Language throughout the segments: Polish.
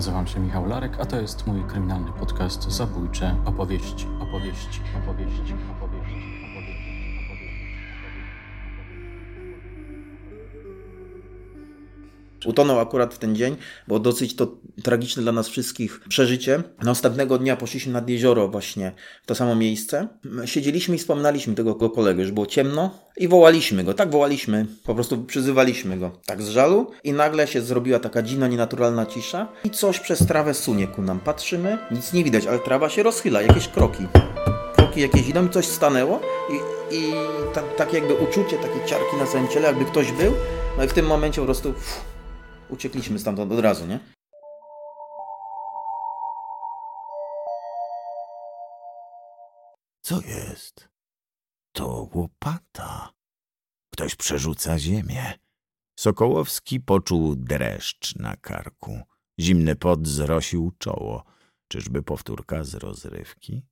nazywam się Michał Larek, a to jest mój kryminalny podcast Zabójcze opowieści, opowieści, opowieści, opowieści. Utonął akurat w ten dzień, bo dosyć to tragiczne dla nas wszystkich przeżycie. Następnego dnia poszliśmy nad jezioro właśnie w to samo miejsce. Siedzieliśmy i wspominaliśmy tego kolegę, już było ciemno i wołaliśmy go, tak wołaliśmy, po prostu przyzywaliśmy go, tak z żalu i nagle się zrobiła taka dziwna, nienaturalna cisza i coś przez trawę sunie ku nam. Patrzymy, nic nie widać, ale trawa się rozchyla, jakieś kroki. Kroki jakieś idą, coś stanęło i, i tak, tak jakby uczucie, takie ciarki na całym ciele, jakby ktoś był. No i w tym momencie po prostu... uciekliśmy stamtąd od razu, nie? Co jest? To łopata. Ktoś przerzuca ziemię. Sokołowski poczuł dreszcz na karku. Zimny pot zrosił czoło. Czyżby powtórka z rozrywki?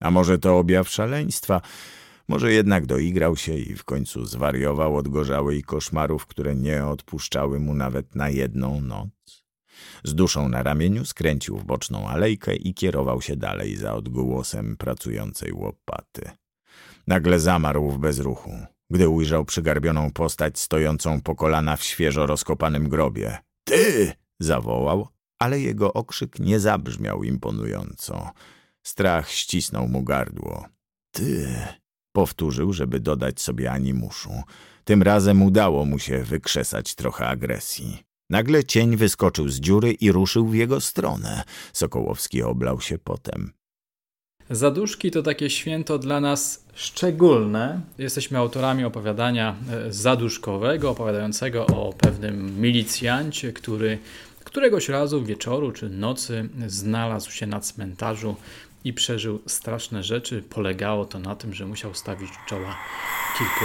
A może to objaw szaleństwa? Może jednak doigrał się i w końcu zwariował od gorzałej koszmarów, które nie odpuszczały mu nawet na jedną noc. Z duszą na ramieniu skręcił w boczną alejkę i kierował się dalej za odgłosem pracującej łopaty. Nagle zamarł w bezruchu, gdy ujrzał przygarbioną postać stojącą po kolana w świeżo rozkopanym grobie. Ty! zawołał, ale jego okrzyk nie zabrzmiał imponująco. Strach ścisnął mu gardło. Ty! Powtórzył, żeby dodać sobie animuszu. Tym razem udało mu się wykrzesać trochę agresji. Nagle cień wyskoczył z dziury i ruszył w jego stronę. Sokołowski oblał się potem. Zaduszki to takie święto dla nas szczególne. Jesteśmy autorami opowiadania e, zaduszkowego, opowiadającego o pewnym milicjancie, który któregoś razu wieczoru czy nocy znalazł się na cmentarzu i przeżył straszne rzeczy. Polegało to na tym, że musiał stawić czoła kilku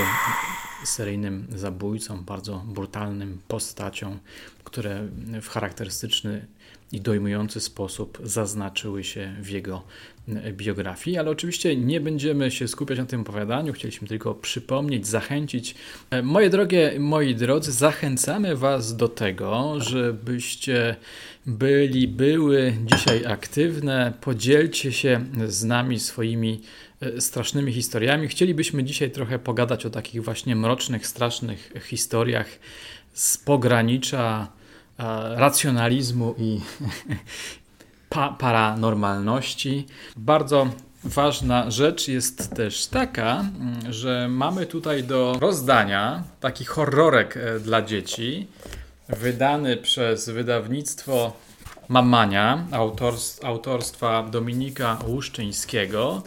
seryjnym zabójcom, bardzo brutalnym postaciom, które w charakterystyczny i dojmujący sposób zaznaczyły się w jego biografii, ale oczywiście nie będziemy się skupiać na tym opowiadaniu, chcieliśmy tylko przypomnieć, zachęcić. Moje drogie, moi drodzy, zachęcamy Was do tego, żebyście byli, były dzisiaj aktywne, podzielcie się z nami swoimi e, strasznymi historiami. Chcielibyśmy dzisiaj trochę pogadać o takich właśnie mrocznych, strasznych historiach z pogranicza racjonalizmu i pa paranormalności. Bardzo ważna rzecz jest też taka, że mamy tutaj do rozdania taki horrorek e, dla dzieci, wydany przez wydawnictwo Mamania autorstwa Dominika Łuszczyńskiego.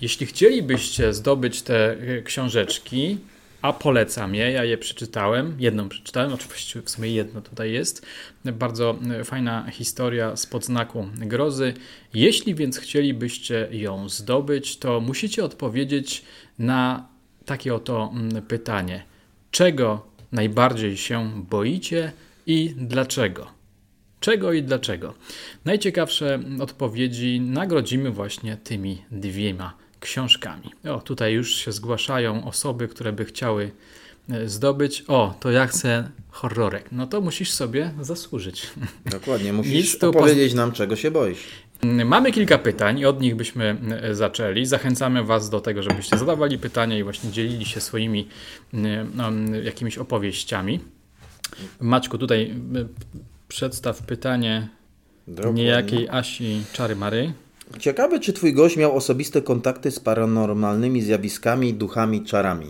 Jeśli chcielibyście zdobyć te e, książeczki, a polecam je. Ja je przeczytałem, jedną przeczytałem, oczywiście w sumie jedno tutaj jest. Bardzo fajna historia z podznaku grozy. Jeśli więc chcielibyście ją zdobyć, to musicie odpowiedzieć na takie oto mm, pytanie: czego najbardziej się boicie i dlaczego? Czego i dlaczego? Najciekawsze odpowiedzi nagrodzimy właśnie tymi dwiema książkami. O, tutaj już się zgłaszają osoby, które by chciały e, zdobyć. O, to ja chcę horrorek. No to musisz sobie zasłużyć. Dokładnie, musisz opowiedzieć nam, czego się boisz. Mamy kilka pytań i od nich byśmy e, zaczęli. Zachęcamy Was do tego, żebyście zadawali pytania i właśnie dzielili się swoimi no, jakimiś opowieściami. Maćku, tutaj przedstaw pytanie Dokładnie. niejakiej Asi Czary Mary. Ciekawe, czy twój gość miał osobiste kontakty z paranormalnymi zjawiskami, duchami, czarami?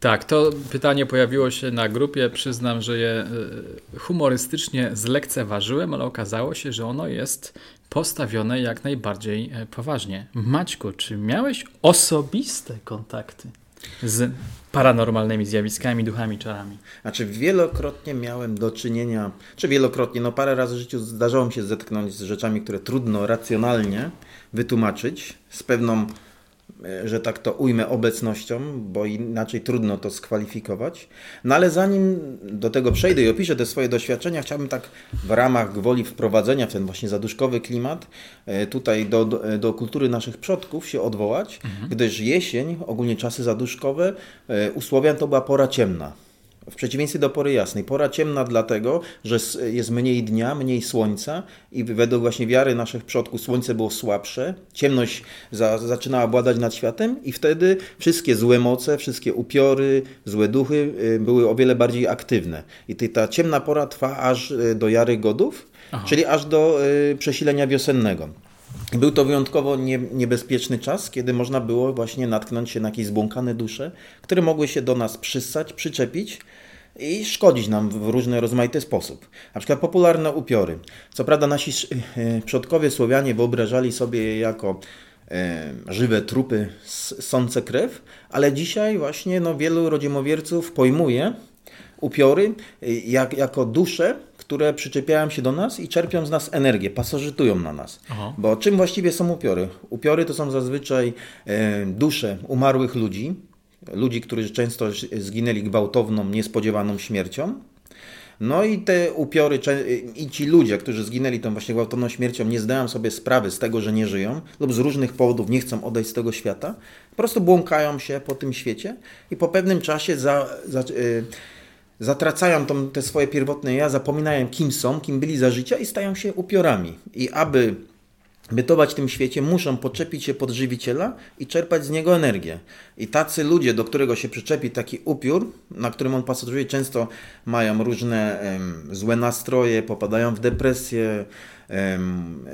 Tak, to pytanie pojawiło się na grupie. Przyznam, że je e, humorystycznie zlekceważyłem, ale okazało się, że ono jest postawione jak najbardziej e, poważnie. Maćku, czy miałeś osobiste kontakty z paranormalnymi zjawiskami, duchami, czarami. Znaczy wielokrotnie miałem do czynienia, czy wielokrotnie, no parę razy w życiu zdarzało mi się zetknąć z rzeczami, które trudno racjonalnie wytłumaczyć, z pewną że tak to ujmę, obecnością, bo inaczej trudno to skwalifikować. No ale zanim do tego przejdę i opiszę te swoje doświadczenia, chciałbym tak w ramach gwoli wprowadzenia w ten właśnie zaduszkowy klimat e, tutaj do, do, do kultury naszych przodków się odwołać, mhm. gdyż jesień, ogólnie czasy zaduszkowe, e, usłowian to była pora ciemna W przeciwieństwie do pory jasnej. Pora ciemna dlatego, że jest mniej dnia, mniej słońca i według właśnie wiary naszych przodków słońce było słabsze, ciemność za, zaczynała władać nad światem i wtedy wszystkie złe moce, wszystkie upiory, złe duchy y, były o wiele bardziej aktywne. I ta ciemna pora trwa aż y, do jary godów, Aha. czyli aż do y, przesilenia wiosennego. Był to wyjątkowo nie, niebezpieczny czas, kiedy można było właśnie natknąć się na jakieś zbłąkane dusze, które mogły się do nas przystać, przyczepić i szkodzić nam w różny rozmaity sposób. Na przykład popularne upiory. Co prawda nasi e, przodkowie Słowianie wyobrażali sobie je jako e, żywe trupy sące krew, ale dzisiaj właśnie no, wielu rodzimowierców pojmuje upiory e, jak, jako dusze, które przyczepiają się do nas i czerpią z nas energię, pasożytują na nas. Aha. Bo czym właściwie są upiory? Upiory to są zazwyczaj e, dusze umarłych ludzi, ludzi, którzy często zginęli gwałtowną, niespodziewaną śmiercią. No i te upiory i ci ludzie, którzy zginęli tą właśnie gwałtowną śmiercią, nie zdają sobie sprawy z tego, że nie żyją lub z różnych powodów nie chcą odejść z tego świata. Po prostu błąkają się po tym świecie i po pewnym czasie za, za, y, zatracają tą, te swoje pierwotne ja, zapominają kim są, kim byli za życia i stają się upiorami. I aby bytować w tym świecie, muszą podczepić się pod żywiciela i czerpać z niego energię. I tacy ludzie, do którego się przyczepi taki upiór, na którym on pasażeruje, często mają różne um, złe nastroje, popadają w depresję, um,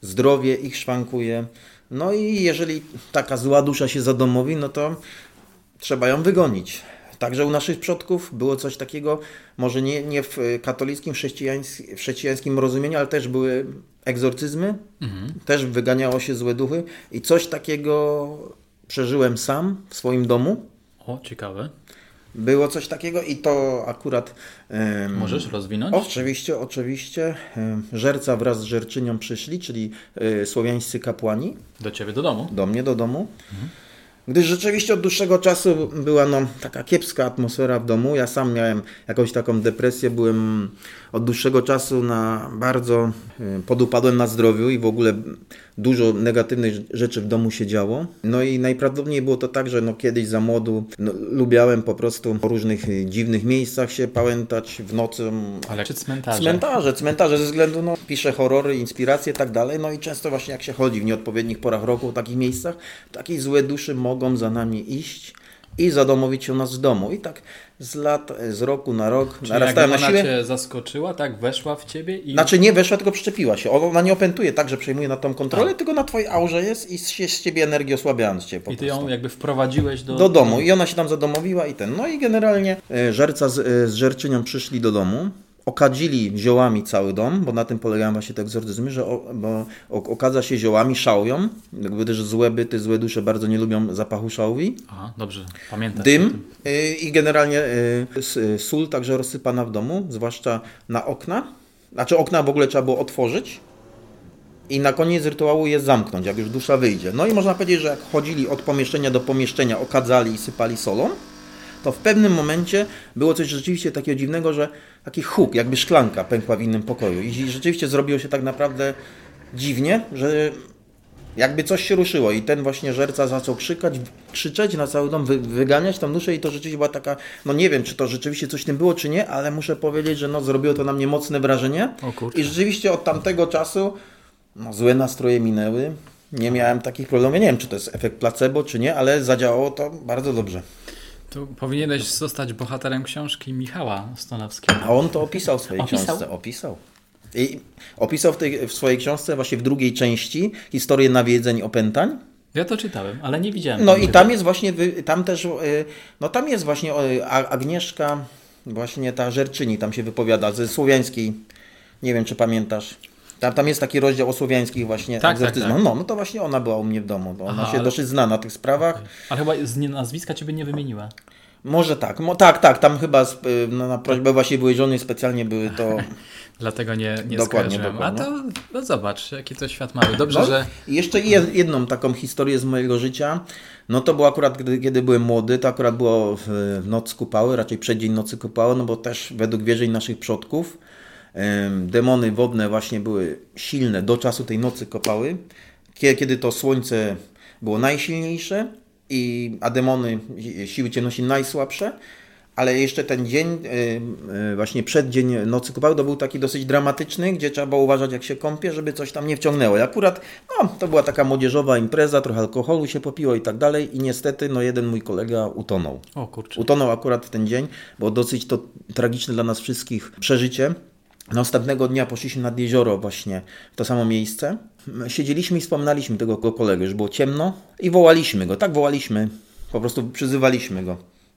zdrowie ich szwankuje. No i jeżeli taka zła dusza się zadomowi, no to trzeba ją wygonić. Także u naszych przodków było coś takiego, może nie, nie w katolickim, chrześcijańskim, chrześcijańskim rozumieniu, ale też były egzorcyzmy, mhm. też wyganiało się złe duchy i coś takiego przeżyłem sam w swoim domu. O, ciekawe. Było coś takiego i to akurat. Um, Możesz rozwinąć? Oczywiście, oczywiście. Um, żerca wraz z żerczynią przyszli, czyli y, słowiańscy kapłani. Do ciebie do domu? Do mnie do domu. Mhm gdyż rzeczywiście od dłuższego czasu była no, taka kiepska atmosfera w domu. Ja sam miałem jakąś taką depresję, byłem od dłuższego czasu na bardzo y, podupadłem na zdrowiu i w ogóle dużo negatywnych rzeczy w domu się działo. No i najprawdopodobniej było to tak, że no kiedyś za młodu no, lubiałem po prostu po różnych dziwnych miejscach się pałętać w nocy. Ale czy cmentarze? Cmentarze, cmentarze ze względu, no piszę horrory, inspiracje i tak dalej. No i często właśnie jak się chodzi w nieodpowiednich porach roku w takich miejscach, takie złe duszy mogą za nami iść i zadomowić się u nas w domu. I tak z lat, z roku na rok Czyli narastałem na siłę. cię zaskoczyła, tak? Weszła w ciebie i... Znaczy nie weszła, tylko przyczepiła się. Ona nie opętuje tak, że przejmuje na tą kontrolę, tak. tylko na twojej aurze jest i się z ciebie energię osłabiając cię I ty ją jakby wprowadziłeś do... Do domu i ona się tam zadomowiła i ten. No i generalnie e, żerca z, e, z żerczynią przyszli do domu okadzili ziołami cały dom, bo na tym polegają właśnie te egzorcyzmy, że o, bo okadza się ziołami, szałują, jakby też złe byty, złe dusze bardzo nie lubią zapachu szałwi. Aha, dobrze, pamiętam. Dym y, i generalnie y, sól także rozsypana w domu, zwłaszcza na okna. Znaczy okna w ogóle trzeba było otworzyć i na koniec rytuału je zamknąć, jak już dusza wyjdzie. No i można powiedzieć, że jak chodzili od pomieszczenia do pomieszczenia, okadzali i sypali solą, to w pewnym momencie było coś rzeczywiście takiego dziwnego, że taki huk, jakby szklanka pękła w innym pokoju. I rzeczywiście zrobiło się tak naprawdę dziwnie, że jakby coś się ruszyło i ten właśnie żerca zaczął krzykać, krzyczeć na cały dom, wy, wyganiać tam duszę i to rzeczywiście była taka, no nie wiem, czy to rzeczywiście coś tym było, czy nie, ale muszę powiedzieć, że no zrobiło to na mnie mocne wrażenie i rzeczywiście od tamtego czasu no, złe nastroje minęły, nie miałem takich problemów, nie wiem, czy to jest efekt placebo, czy nie, ale zadziałało to bardzo dobrze. Tu powinieneś zostać bohaterem książki Michała Stonowskiego. A on to opisał w swojej opisał? książce. Opisał. I opisał w, tej, w swojej książce właśnie w drugiej części historię nawiedzeń opętań. Ja to czytałem, ale nie widziałem. No i tam jest właśnie, tam też, y, no tam jest właśnie Agnieszka, właśnie ta Żerczyni tam się wypowiada, ze słowiańskiej, nie wiem czy pamiętasz. Tam, tam jest taki rozdział o słowiańskich właśnie tak, tak, tak. No, no to właśnie ona była u mnie w domu, bo ona się ale... dosyć zna na tych sprawach. Okay. Ale chyba z nazwiska Ciebie nie wymieniła. Może tak, Mo, tak, tak, tam chyba y, no, na prośbę właśnie były żony specjalnie były to... Dlatego nie, nie dokładnie, dokładnie. A to no zobacz, jaki to świat mały. Dobrze, no, że... Jeszcze jedną taką historię z mojego życia. No to było akurat, kiedy, kiedy byłem młody, to akurat było w, w noc kupały, raczej przeddzień nocy kupały, no bo też według wierzeń naszych przodków demony wodne właśnie były silne do czasu tej nocy kopały, kiedy to słońce było najsilniejsze, i, a demony siły ciemności najsłabsze, ale jeszcze ten dzień, y, y, właśnie przeddzień nocy kupały, to był taki dosyć dramatyczny, gdzie trzeba było uważać jak się kąpie, żeby coś tam nie wciągnęło. I akurat, no, to była taka młodzieżowa impreza, trochę alkoholu się popiło i tak dalej i niestety, no, jeden mój kolega utonął. O kurczę. Utonął akurat w ten dzień, bo dosyć to tragiczne dla nas wszystkich przeżycie. Następnego dnia poszliśmy nad jezioro właśnie w to samo miejsce. Siedzieliśmy i wspominaliśmy tego kolegę, już było ciemno i wołaliśmy go, tak wołaliśmy, po prostu przyzywaliśmy go,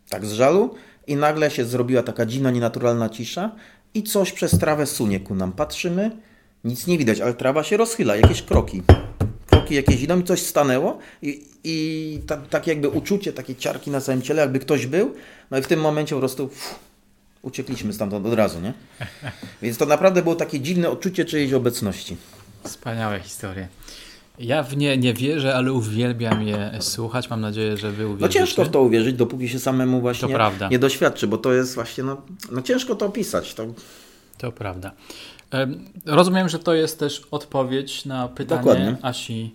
tak z żalu. I nagle się zrobiła taka dziwna, nienaturalna cisza. I coś przez trawę sunie ku nam. Patrzymy, nic nie widać, ale trawa się rozchyla, jakieś kroki. Kroki jakieś idą i coś stanęło. I, i ta, takie jakby uczucie, takie ciarki na całym ciele, jakby ktoś był. No i w tym momencie po prostu uciekliśmy stamtąd od razu, nie? Więc to naprawdę było takie dziwne odczucie czyjejś obecności. Wspaniałe historie. Ja w nie nie wierzę, ale uwielbiam je słuchać. Mam nadzieję, że wy No uwierzycie. ciężko w to uwierzyć, dopóki się samemu właśnie nie doświadczy, bo to jest właśnie, no, no ciężko to opisać. To... To prawda. Em, Rozumiem, że to jest też odpowiedź na pytanie Dokładnie. Asi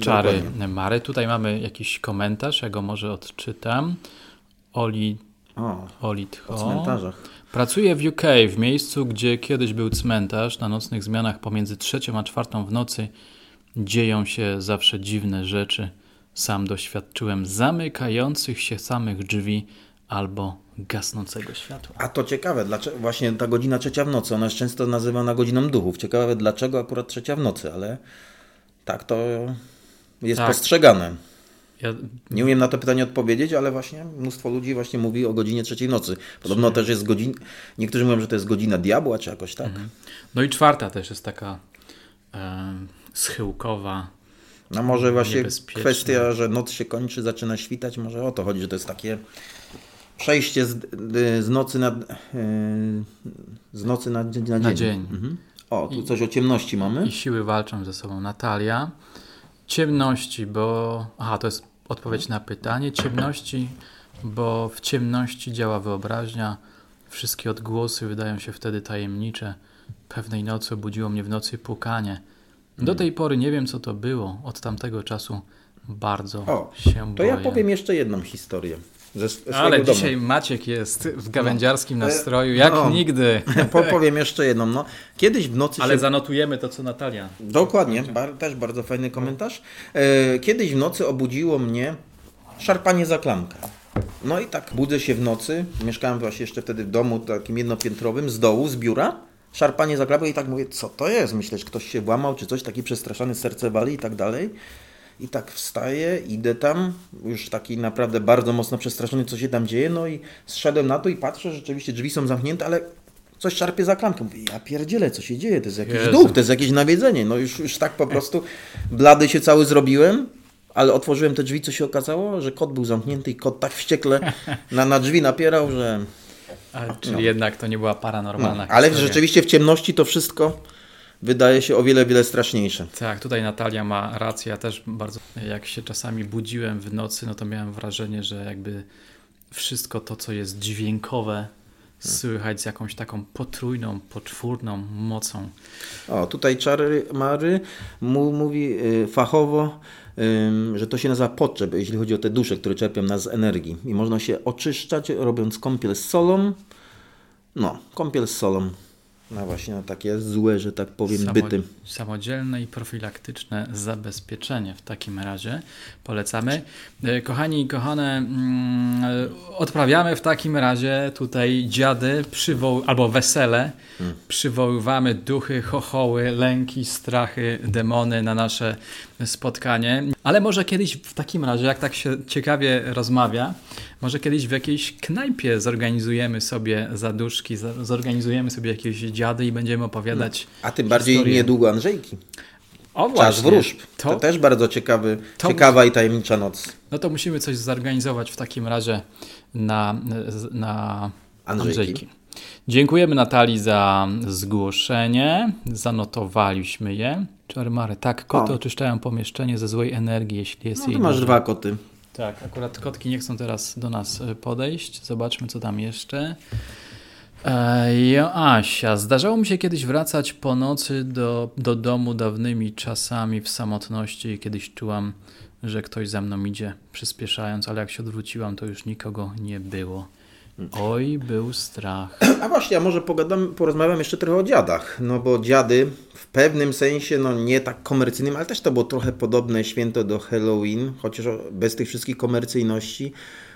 Czary Dokładnie. Mary. Tutaj mamy jakiś komentarz, ja go może odczytam. Oli, O, o cmentarzach. Pracuję w UK, w miejscu, gdzie kiedyś był cmentarz. Na nocnych zmianach pomiędzy trzecią a czwartą w nocy dzieją się zawsze dziwne rzeczy. Sam doświadczyłem zamykających się samych drzwi albo gasnącego światła. A to ciekawe, dlaczego właśnie ta godzina trzecia w nocy, ona jest często nazywana godziną duchów. Ciekawe, dlaczego akurat trzecia w nocy, ale tak to jest Tak. postrzegane. Ja, Nie umiem na to pytanie odpowiedzieć, ale właśnie mnóstwo ludzi właśnie mówi o godzinie trzeciej nocy. Podobno też jest godzina, niektórzy mówią, że to jest godzina diabła, czy jakoś tak. no i czwarta też jest taka e, schyłkowa. No może właśnie kwestia, że noc się kończy, zaczyna świtać, może o to chodzi, że to jest takie przejście z, z nocy na, yy, z nocy na, dzień- na dzień. dzień. Mhm. O, tu coś o ciemności mamy. I siły walczą ze sobą. Natalia. Ciemności, bo. Aha, to jest odpowiedź na pytanie. Ciemności, bo w ciemności działa wyobraźnia. Wszystkie odgłosy wydają się wtedy tajemnicze. Pewnej nocy obudziło mnie w nocy pukanie. Do tej pory nie wiem, co to było. Od tamtego czasu bardzo O, się To boję. ja powiem jeszcze jedną historię. Ze, Ale domu. dzisiaj Maciek jest w gawędziarskim No. nastroju, jak No. nigdy. Po, powiem jeszcze jedną. No. Kiedyś w nocy Ale się... zanotujemy to, co Natalia. Dokładnie, bar, też bardzo fajny komentarz. E, kiedyś w nocy obudziło mnie szarpanie za klamkę. No i tak budzę się w nocy, mieszkałem właśnie jeszcze wtedy w domu takim jednopiętrowym, z dołu, z biura, szarpanie za klamkę i tak mówię, co to jest? Myślę, że ktoś się włamał, czy coś, taki przestraszany, serce wali i tak dalej. I tak wstaję, idę tam, już taki naprawdę bardzo mocno przestraszony, co się tam dzieje, no i zszedłem na to i patrzę, rzeczywiście drzwi są zamknięte, ale coś szarpie za klamkę. Mówię, ja pierdzielę, co się dzieje, to jest jakiś Jezu. duch, to jest jakieś nawiedzenie. No już, już tak po prostu blady się cały zrobiłem, ale otworzyłem te drzwi, co się okazało, że kot był zamknięty i kot tak wściekle na, na drzwi napierał, że... A, czyli jednak to nie była paranormalna No, ale rzeczywiście w ciemności to wszystko wydaje się o wiele, wiele straszniejsze. Tak, tutaj Natalia ma rację. Ja też bardzo, jak się czasami budziłem w nocy, no to miałem wrażenie, że jakby wszystko to, co jest dźwiękowe, słychać z jakąś taką potrójną, poczwórną mocą. O, tutaj Czary Mary mówi y, fachowo, że to się nazywa potrzeb, jeśli chodzi o te dusze, które czerpią nas z energii. I można się oczyszczać, robiąc kąpiel z solą. No, kąpiel z solą. No właśnie, na takie złe, że tak powiem, Samo- byty. Samodzielne i profilaktyczne zabezpieczenie w takim razie polecamy. E, Kochani i kochane, mm, odprawiamy w takim razie tutaj dziady przywoł albo wesele. Przywoływamy duchy, chochoły, lęki, strachy, demony na nasze spotkanie. Ale może kiedyś w takim razie, jak tak się ciekawie rozmawia, może kiedyś w jakiejś knajpie zorganizujemy sobie zaduszki, za- zorganizujemy sobie jakieś dziady i będziemy opowiadać A tym bardziej historię. niedługo Andrzejki. O Czas właśnie. wróżb. To, To, też bardzo ciekawy, to- ciekawa i tajemnicza noc. no to musimy coś zorganizować w takim razie na, na Andrzejki. Andrzejki. Dziękujemy Natalii za zgłoszenie. Zanotowaliśmy je. Czarmary, tak, koty O. oczyszczają pomieszczenie ze złej energii, jeśli jest No, jej masz dwa koty. Tak, akurat kotki nie chcą teraz do nas e, podejść. Zobaczmy, co tam jeszcze. E, Joasia, zdarzało mi się kiedyś wracać po nocy do, do domu dawnymi czasami w samotności i kiedyś czułam, że ktoś za mną idzie, przyspieszając, ale jak się odwróciłam, to już nikogo nie było. Oj, był strach. A właśnie, a może pogadam, porozmawiam jeszcze trochę o dziadach, no bo dziady w pewnym sensie, no nie tak komercyjnym, ale też to było trochę podobne święto do Halloween, chociaż bez tych wszystkich komercyjności.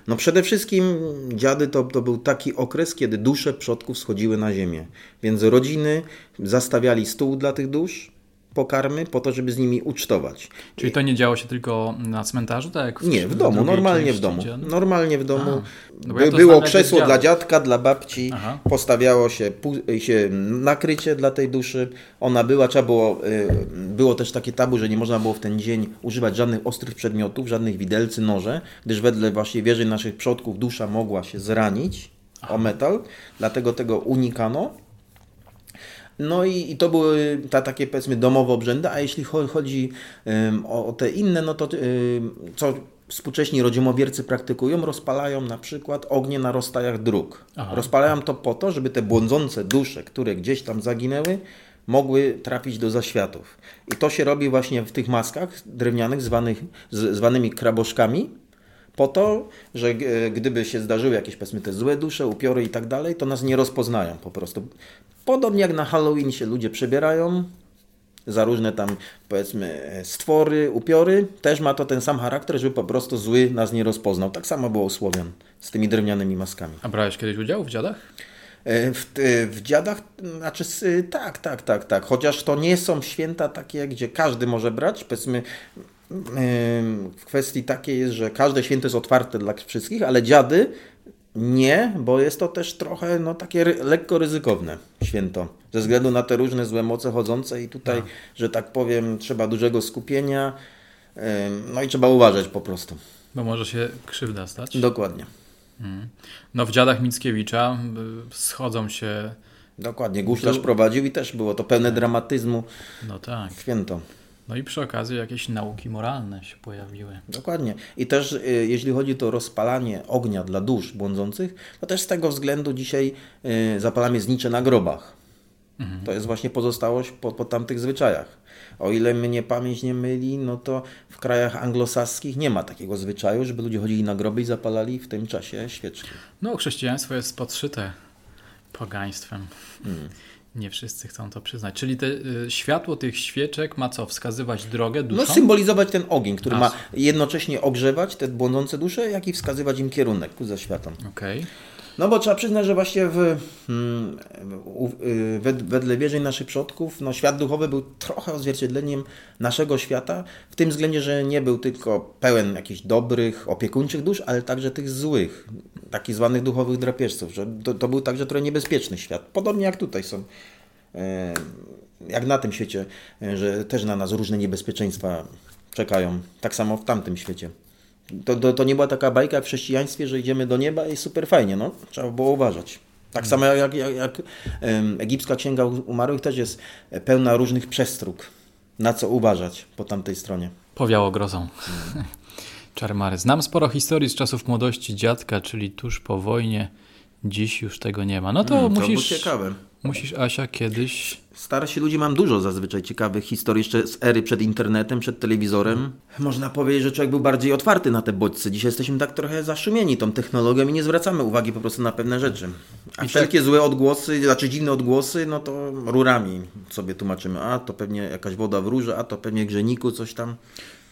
No przede wszystkim dziady to, to był taki okres, kiedy dusze przodków schodziły na ziemię. Więc rodziny zastawiali stół dla tych dusz, pokarmy po to, żeby z nimi ucztować. Czyli to nie działo się tylko na cmentarzu, tak w Nie, w domu, normalnie w domu. Normalnie w domu. No ja Było krzesło dla dziadka, dla babci, Aha. postawiało się, się nakrycie dla tej duszy. Ona była, trzeba było, y, było też takie tabu, że nie można było w ten dzień używać żadnych ostrych przedmiotów, żadnych widelcy, noże, gdyż wedle właśnie wierzy naszych przodków dusza mogła się zranić o metal, dlatego tego unikano. No i, i to były ta, takie powiedzmy domowe obrzędy, a jeśli cho- chodzi ym, o, o te inne, no to ym, co współcześni rodzimowiercy praktykują, rozpalają na przykład ognie na rozstajach dróg. Aha. Rozpalają to po to, żeby te błądzące dusze, które gdzieś tam zaginęły, mogły trafić do zaświatów. I to się robi właśnie w tych maskach drewnianych zwanych, z, zwanymi kraboszkami, po to, że e, gdyby się zdarzyły jakieś powiedzmy te złe dusze, upiory i tak dalej, to nas nie rozpoznają po prostu. Podobnie jak na Halloween się ludzie przebierają za różne tam powiedzmy e, stwory, upiory, też ma to ten sam charakter, żeby po prostu zły nas nie rozpoznał. Tak samo było u Słowian z tymi drewnianymi maskami. A brałeś kiedyś udział w dziadach? E, W, w dziadach, znaczy tak, tak, tak, tak. Chociaż to nie są święta takie, gdzie każdy może brać. Powiedzmy, w kwestii takiej jest, że każde święto jest otwarte dla wszystkich, ale dziady nie, bo jest to też trochę no, takie lekko ryzykowne święto. Ze względu na te różne złe moce chodzące i tutaj, że tak powiem, trzeba dużego skupienia. No i trzeba uważać po prostu. Bo może się krzywda stać. Dokładnie. No w dziadach Mickiewicza y, schodzą się, Dokładnie. Guślarz prowadził i też było to pełne dramatyzmu no tak. święto. No i przy okazji jakieś nauki moralne się pojawiły. Dokładnie. I też y, jeśli chodzi o rozpalanie ognia dla dusz błądzących, to też z tego względu dzisiaj y, zapalamy znicze na grobach. To jest właśnie pozostałość po, po tamtych zwyczajach. O ile mnie pamięć nie myli, no to w krajach anglosaskich nie ma takiego zwyczaju, żeby ludzie chodzili na groby i zapalali w tym czasie świeczki. No chrześcijaństwo jest podszyte pogaństwem. Nie wszyscy chcą to przyznać. Czyli te, y, światło tych świeczek ma co? Wskazywać drogę No duszom? symbolizować ten ogień, który A, ma jednocześnie ogrzewać te błądzące dusze, jak i wskazywać im kierunek ku zaświatom. Okej. No bo trzeba przyznać, że właśnie w, mm, y, wed, wedle wierzeń naszych przodków, no świat duchowy był trochę odzwierciedleniem naszego świata, w tym względzie, że nie był tylko pełen jakichś dobrych, opiekuńczych dusz, ale także tych złych, takich zwanych duchowych drapieżców, że to, to był także trochę niebezpieczny świat. Podobnie jak tutaj są. e, Jak na tym świecie, e, że też na nas różne niebezpieczeństwa czekają. Tak samo w tamtym świecie. To, to, to nie była taka bajka w chrześcijaństwie, że idziemy do nieba i super fajnie, no. Trzeba było uważać. Tak samo jak, jak, jak egipska księga umarłych też jest pełna różnych przestróg. Na co uważać po tamtej stronie. Powiało grozą. Czarmary. Znam sporo historii z czasów młodości dziadka, czyli tuż po wojnie. Dziś już tego nie ma. No to Mm, To musisz, ciekawe. Musisz, Asia, kiedyś... Starsi ludzie mam dużo zazwyczaj ciekawych historii jeszcze z ery przed internetem, przed telewizorem. Można powiedzieć, że człowiek był bardziej otwarty na te bodźce. Dzisiaj jesteśmy tak trochę zaszumieni tą technologią i nie zwracamy uwagi po prostu na pewne rzeczy. A wszelkie złe odgłosy, znaczy dziwne odgłosy, no to rurami sobie tłumaczymy. A to pewnie jakaś woda w rurze, a to pewnie grzeniku, coś tam.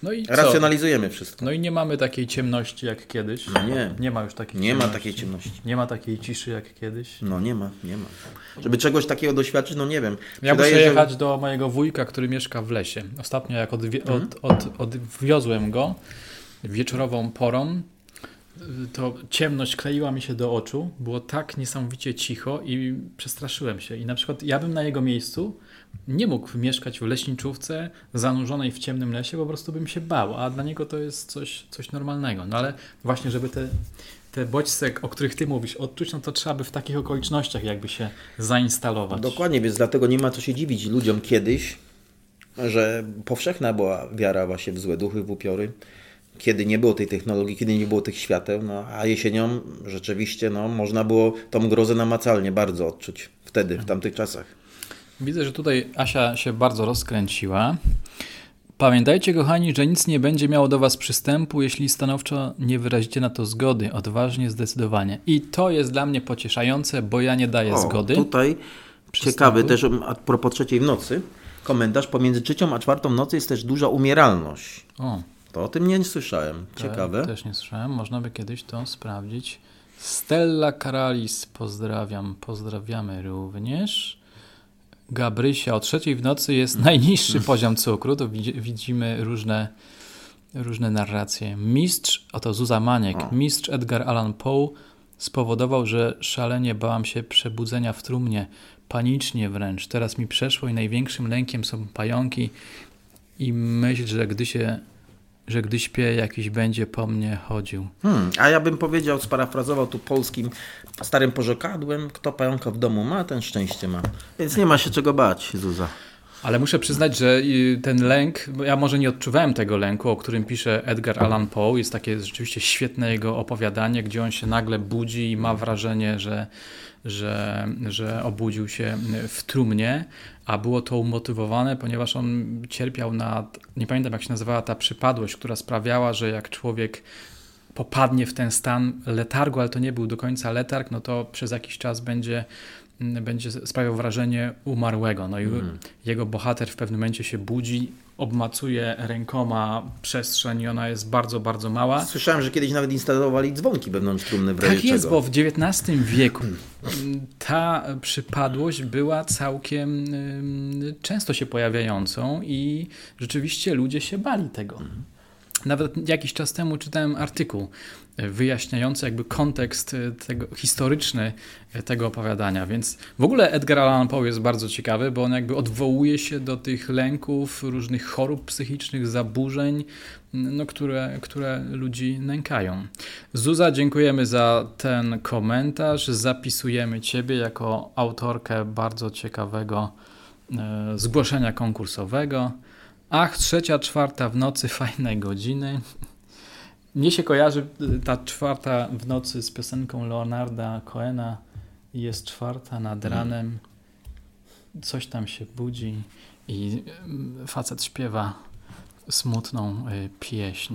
No i co? Racjonalizujemy wszystko. No i nie mamy takiej ciemności jak kiedyś. No nie. Nie ma już takiej Nie ma ciemności. takiej ciemności. Nie ma takiej ciszy jak kiedyś. No nie ma, nie ma. Żeby czegoś takiego doświadczyć, no nie wiem. Ja Wydaje, muszę że- jechać do mojego wujka, który mieszka w lesie. Ostatnio jak odwie- Mhm. od, od, odwiozłem go wieczorową porą, to ciemność kleiła mi się do oczu. Było tak niesamowicie cicho i przestraszyłem się. I na przykład ja bym na jego miejscu nie mógł mieszkać w leśniczówce zanurzonej w ciemnym lesie, po prostu bym się bał, a dla niego to jest coś, coś normalnego. No ale właśnie, żeby te, te bodźce, o których ty mówisz, odczuć, no to trzeba by w takich okolicznościach jakby się zainstalować. Dokładnie, więc dlatego nie ma co się dziwić ludziom kiedyś, że powszechna była wiara właśnie w złe duchy, w upiory, kiedy nie było tej technologii, kiedy nie było tych świateł, no, a jesienią rzeczywiście no, można było tą grozę namacalnie bardzo odczuć wtedy, w tamtych czasach. Widzę, że tutaj Asia się bardzo rozkręciła. Pamiętajcie, kochani, że nic nie będzie miało do Was przystępu, jeśli stanowczo nie wyrazicie na to zgody, odważnie, zdecydowanie. I to jest dla mnie pocieszające, bo ja nie daję O, zgody. Tutaj Przystępu. ciekawy też a propos trzeciej w nocy. Komentarz pomiędzy trzecią a czwartą nocy jest też duża umieralność. O, To o tym nie słyszałem. to Ciekawe. Też nie słyszałem, można by kiedyś to sprawdzić. Stella Karalis, pozdrawiam, pozdrawiamy również. Gabrysia, o trzeciej w nocy jest najniższy poziom cukru, to widzi- widzimy różne, różne narracje. Mistrz, oto Zuza Maniek, mistrz Edgar Allan Poe spowodował, że szalenie bałam się przebudzenia w trumnie, panicznie wręcz. Teraz mi przeszło i największym lękiem są pająki i myśl, że gdy się, że gdy śpię, jakiś będzie po mnie chodził. Hmm, a ja bym powiedział, sparafrazował tu polskim starym porzekadłem, kto pająka w domu ma, ten szczęście ma. Więc nie ma się czego bać, Zuza. Ale muszę przyznać, że y, ten lęk, ja może nie odczuwałem tego lęku, o którym pisze Edgar Allan Poe. Jest takie rzeczywiście świetne jego opowiadanie, gdzie on się nagle budzi i ma wrażenie, że, że, że obudził się w trumnie, a było to umotywowane, ponieważ on cierpiał na, nie pamiętam jak się nazywała ta przypadłość, która sprawiała, że jak człowiek popadnie w ten stan letargu, ale to nie był do końca letarg, no to przez jakiś czas będzie, będzie sprawiał wrażenie umarłego. No i jego bohater w pewnym momencie się budzi, obmacuje rękoma przestrzeń i ona jest bardzo, bardzo mała. Słyszałem, że kiedyś nawet instalowali dzwonki wewnątrz trumny w Tak jest, czego. bo w XIX wieku mm, ta przypadłość była całkiem często się pojawiającą i rzeczywiście ludzie się bali tego. Nawet jakiś czas temu czytałem artykuł wyjaśniający jakby kontekst e, tego, historyczny e, tego opowiadania, więc w ogóle Edgar Allan Poe jest bardzo ciekawy, bo on jakby odwołuje się do tych lęków, różnych chorób psychicznych, zaburzeń, no, które, które ludzi nękają. Zuza, dziękujemy za ten komentarz. Zapisujemy Ciebie jako autorkę bardzo ciekawego e, zgłoszenia konkursowego. Ach, trzecia, czwarta w nocy, fajne godziny. Mnie się kojarzy y, ta czwarta w nocy z piosenką Leonarda Cohena. Jest czwarta nad ranem, coś tam się budzi i y, facet śpiewa smutną y, pieśń.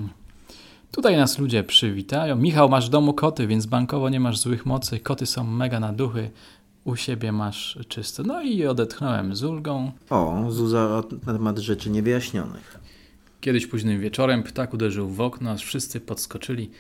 Tutaj nas ludzie przywitają. Michał, masz w domu koty, więc bankowo nie masz złych mocy. Koty są mega na duchy. U siebie masz czysto. No i odetchnąłem z ulgą. O, Zuza na temat rzeczy niewyjaśnionych. Kiedyś późnym wieczorem ptak uderzył w okno, aż wszyscy podskoczyli.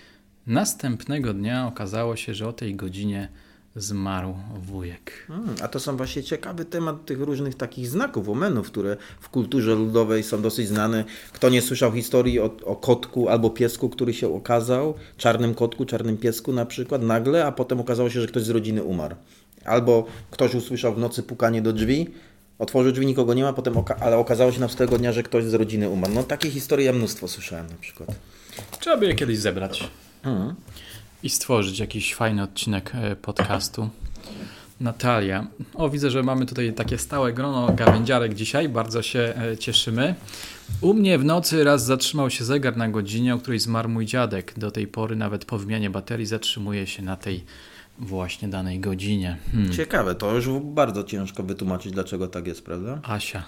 Następnego dnia okazało się, że o tej godzinie zmarł wujek. Hmm, a to są właśnie ciekawy temat tych różnych takich znaków, omenów, które w kulturze ludowej są dosyć znane. Kto nie słyszał historii o, o kotku albo piesku, który się okazał, czarnym kotku, czarnym piesku na przykład, nagle, a potem okazało się, że ktoś z rodziny umarł. Albo ktoś usłyszał w nocy pukanie do drzwi, otworzył drzwi, nikogo nie ma, potem oka- ale okazało się następnego dnia, że ktoś z rodziny umarł. No takie historie ja mnóstwo słyszałem na przykład. Trzeba by je kiedyś zebrać Hmm. i stworzyć jakiś fajny odcinek e, podcastu. Natalia. O, widzę, że mamy tutaj takie stałe grono gawędziarek dzisiaj. Bardzo się e, cieszymy. U mnie w nocy raz zatrzymał się zegar na godzinie, o której zmarł mój dziadek. Do tej pory nawet po wymianie baterii zatrzymuje się na tej właśnie danej godzinie. Hmm. Ciekawe, to już bardzo ciężko wytłumaczyć, dlaczego tak jest, prawda? Asia.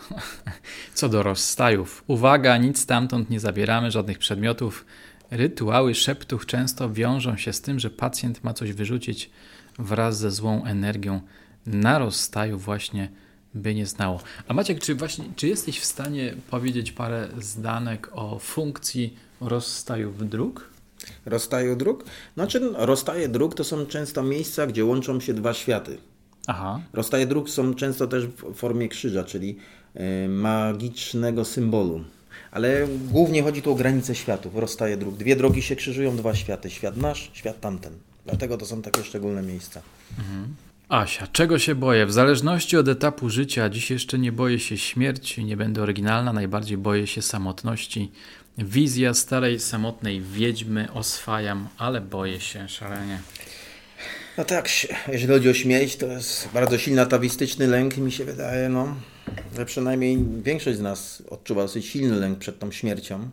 Co do rozstajów. Uwaga, nic stamtąd nie zabieramy, żadnych przedmiotów. Rytuały szeptów często wiążą się z tym, że pacjent ma coś wyrzucić wraz ze złą energią. Na rozstaju właśnie by nie znało. A Maciek, czy właśnie, czy jesteś w stanie powiedzieć parę zdanek o funkcji rozstajów dróg? Rozstaju dróg? Znaczy, rozstaje dróg to są często miejsca, gdzie łączą się dwa światy. Aha. Rozstaje dróg są często też w formie krzyża, czyli y, magicznego symbolu. Ale głównie chodzi tu o granice światów, rozstaje dróg. Dwie drogi się krzyżują, dwa światy. Świat nasz, świat tamten. Dlatego to są takie szczególne miejsca. Asia, czego się boję? W zależności od etapu życia, dziś jeszcze nie boję się śmierci, nie będę oryginalna, najbardziej boję się samotności. Wizja starej, samotnej wiedźmy oswajam, ale boję się szalenie. No tak, jeżeli chodzi o śmierć, to jest bardzo silny atawistyczny lęk, mi się wydaje, no, że przynajmniej większość z nas odczuwa dosyć silny lęk przed tą śmiercią.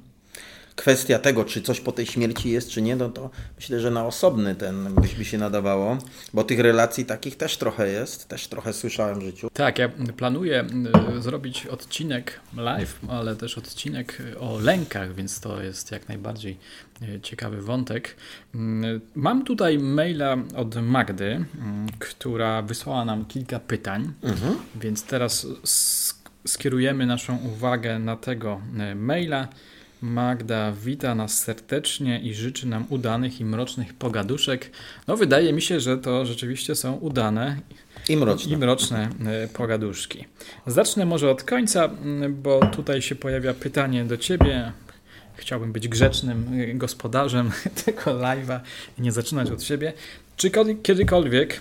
Kwestia tego, czy coś po tej śmierci jest, czy nie, no to myślę, że na osobny ten byś się nadawało, bo tych relacji takich też trochę jest, też trochę słyszałem w życiu. Tak, ja planuję y, zrobić odcinek live, ale też odcinek o lękach, więc to jest jak najbardziej y, ciekawy wątek. Mam tutaj maila od Magdy, która wysłała nam kilka pytań, mhm. więc teraz skierujemy naszą uwagę na tego y, maila. Magda wita nas serdecznie i życzy nam udanych i mrocznych pogaduszek. No, wydaje mi się, że to rzeczywiście są udane i mroczne, i mroczne e, pogaduszki. Zacznę może od końca, bo tutaj się pojawia pytanie do ciebie. Chciałbym być grzecznym e, gospodarzem tego live'a i nie zaczynać od siebie. Czy kiedykolwiek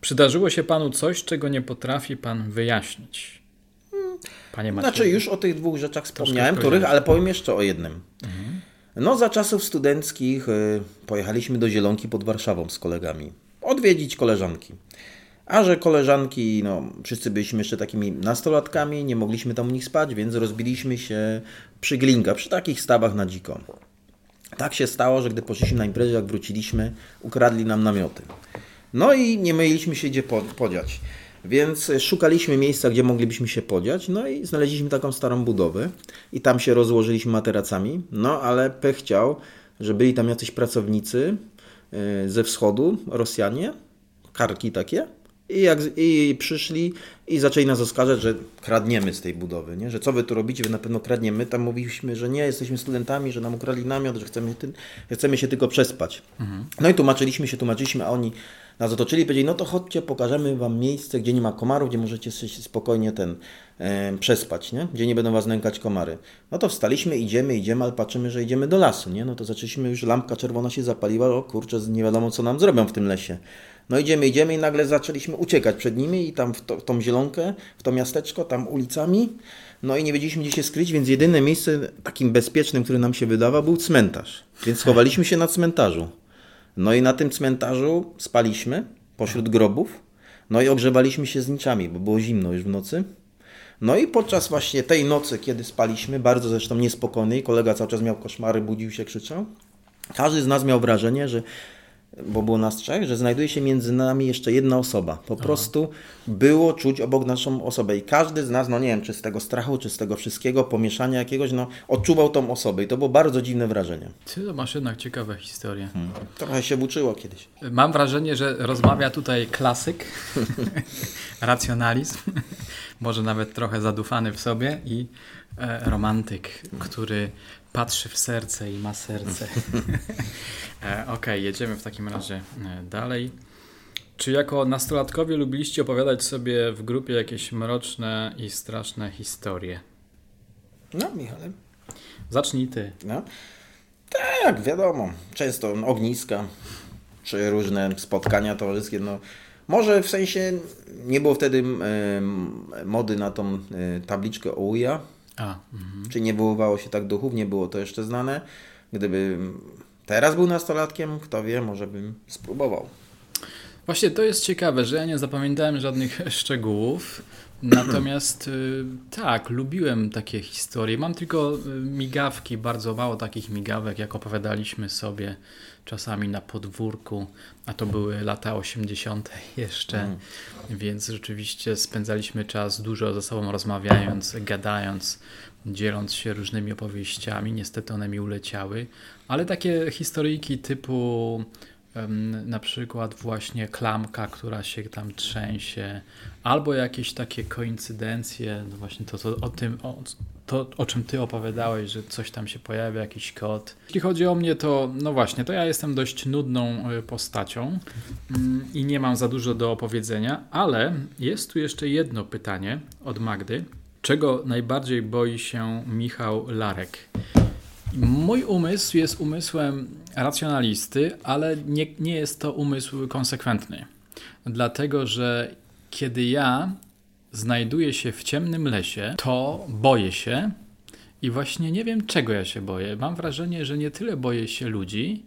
przydarzyło się panu coś, czego nie potrafi pan wyjaśnić? Panie Macieju. Znaczy już o tych dwóch rzeczach wspomniałem, których, ale powiem jeszcze o jednym. Mhm. No za czasów studenckich y, pojechaliśmy do Zielonki pod Warszawą z kolegami. Odwiedzić koleżanki. A że koleżanki, no wszyscy byliśmy jeszcze takimi nastolatkami, nie mogliśmy tam u nich spać, więc rozbiliśmy się przy Glinka, przy takich stawach na dziko. Tak się stało, że gdy poszliśmy na imprezę, jak wróciliśmy, ukradli nam namioty. No i nie mieliśmy się gdzie podziać. Więc szukaliśmy miejsca, gdzie moglibyśmy się podziać, no i znaleźliśmy taką starą budowę i tam się rozłożyliśmy materacami, no ale pech chciał, że byli tam jacyś pracownicy e, ze wschodu, Rosjanie, karki takie, i, jak, I przyszli i zaczęli nas oskarżać, że kradniemy z tej budowy, nie? że co wy tu robicie, wy na pewno kradniemy. Tam mówiliśmy, że nie, jesteśmy studentami, że nam ukradli namiot, że chcemy, chcemy się tylko przespać. Mhm. No i tłumaczyliśmy się, tłumaczyliśmy, a oni nas otoczyli i powiedzieli, no to chodźcie, pokażemy wam miejsce, gdzie nie ma komarów, gdzie możecie się spokojnie ten e, przespać, nie? gdzie nie będą was nękać komary. No to wstaliśmy, idziemy, idziemy, ale patrzymy, że idziemy do lasu, nie? No to zaczęliśmy już, lampka czerwona się zapaliła, o kurczę, nie wiadomo co nam zrobią w tym lesie. No idziemy, idziemy i nagle zaczęliśmy uciekać przed nimi i tam w, to, w tą zielonkę, w to miasteczko, tam ulicami. No i nie wiedzieliśmy gdzie się skryć, więc jedyne miejsce takim bezpiecznym, które nam się wydawał, był cmentarz. Więc schowaliśmy się na cmentarzu. No i na tym cmentarzu spaliśmy pośród grobów. No i ogrzewaliśmy się z niczami, bo było zimno już w nocy. No i podczas właśnie tej nocy, kiedy spaliśmy, bardzo zresztą niespokojnej, kolega cały czas miał koszmary, budził się, krzyczał. Każdy z nas miał wrażenie, że bo było nas trzech, że znajduje się między nami jeszcze jedna osoba. Po Aha. prostu było czuć obok naszą osobę i każdy z nas, no nie wiem, czy z tego strachu, czy z tego wszystkiego, pomieszania jakiegoś, no odczuwał tą osobę i to było bardzo dziwne wrażenie. Ty to masz jednak ciekawe historie. Hmm. Trochę się uczyło kiedyś. Mam wrażenie, że rozmawia tutaj klasyk, racjonalizm, może nawet trochę zadufany w sobie i e, romantyk, który patrzy w serce i ma serce. e, Okej, okay, jedziemy w takim razie e, dalej. Czy jako nastolatkowie lubiliście opowiadać sobie w grupie jakieś mroczne i straszne historie? No, Michale. Zacznij ty. No. Tak, wiadomo. Często ogniska, czy różne spotkania towarzyskie. No, może w sensie nie było wtedy y, mody na tą y, tabliczkę OUJA, a, mhm. Czy nie wywoływało się tak duchów, nie było to jeszcze znane. Gdyby teraz był nastolatkiem, kto wie, może bym spróbował. Właśnie to jest ciekawe, że ja nie zapamiętałem żadnych szczegółów. Natomiast y, tak, lubiłem takie historie. Mam tylko y, migawki, bardzo mało takich migawek, jak opowiadaliśmy sobie czasami na podwórku, a to były lata 80. jeszcze, mm. więc rzeczywiście spędzaliśmy czas dużo ze sobą rozmawiając, gadając, dzieląc się różnymi opowieściami. Niestety one mi uleciały, ale takie historyjki typu na przykład właśnie klamka, która się tam trzęsie, albo jakieś takie koincydencje, no właśnie to, to o tym, o, to o czym ty opowiadałeś, że coś tam się pojawia, jakiś kod. Jeśli chodzi o mnie, to no właśnie, to ja jestem dość nudną e, postacią mm, i nie mam za dużo do opowiedzenia, ale jest tu jeszcze jedno pytanie od Magdy. Czego najbardziej boi się Michał Larek? Mój umysł jest umysłem racjonalisty, ale nie, nie jest to umysł konsekwentny. Dlatego, że kiedy ja znajduję się w ciemnym lesie, to boję się i właśnie nie wiem, czego ja się boję. Mam wrażenie, że nie tyle boję się ludzi,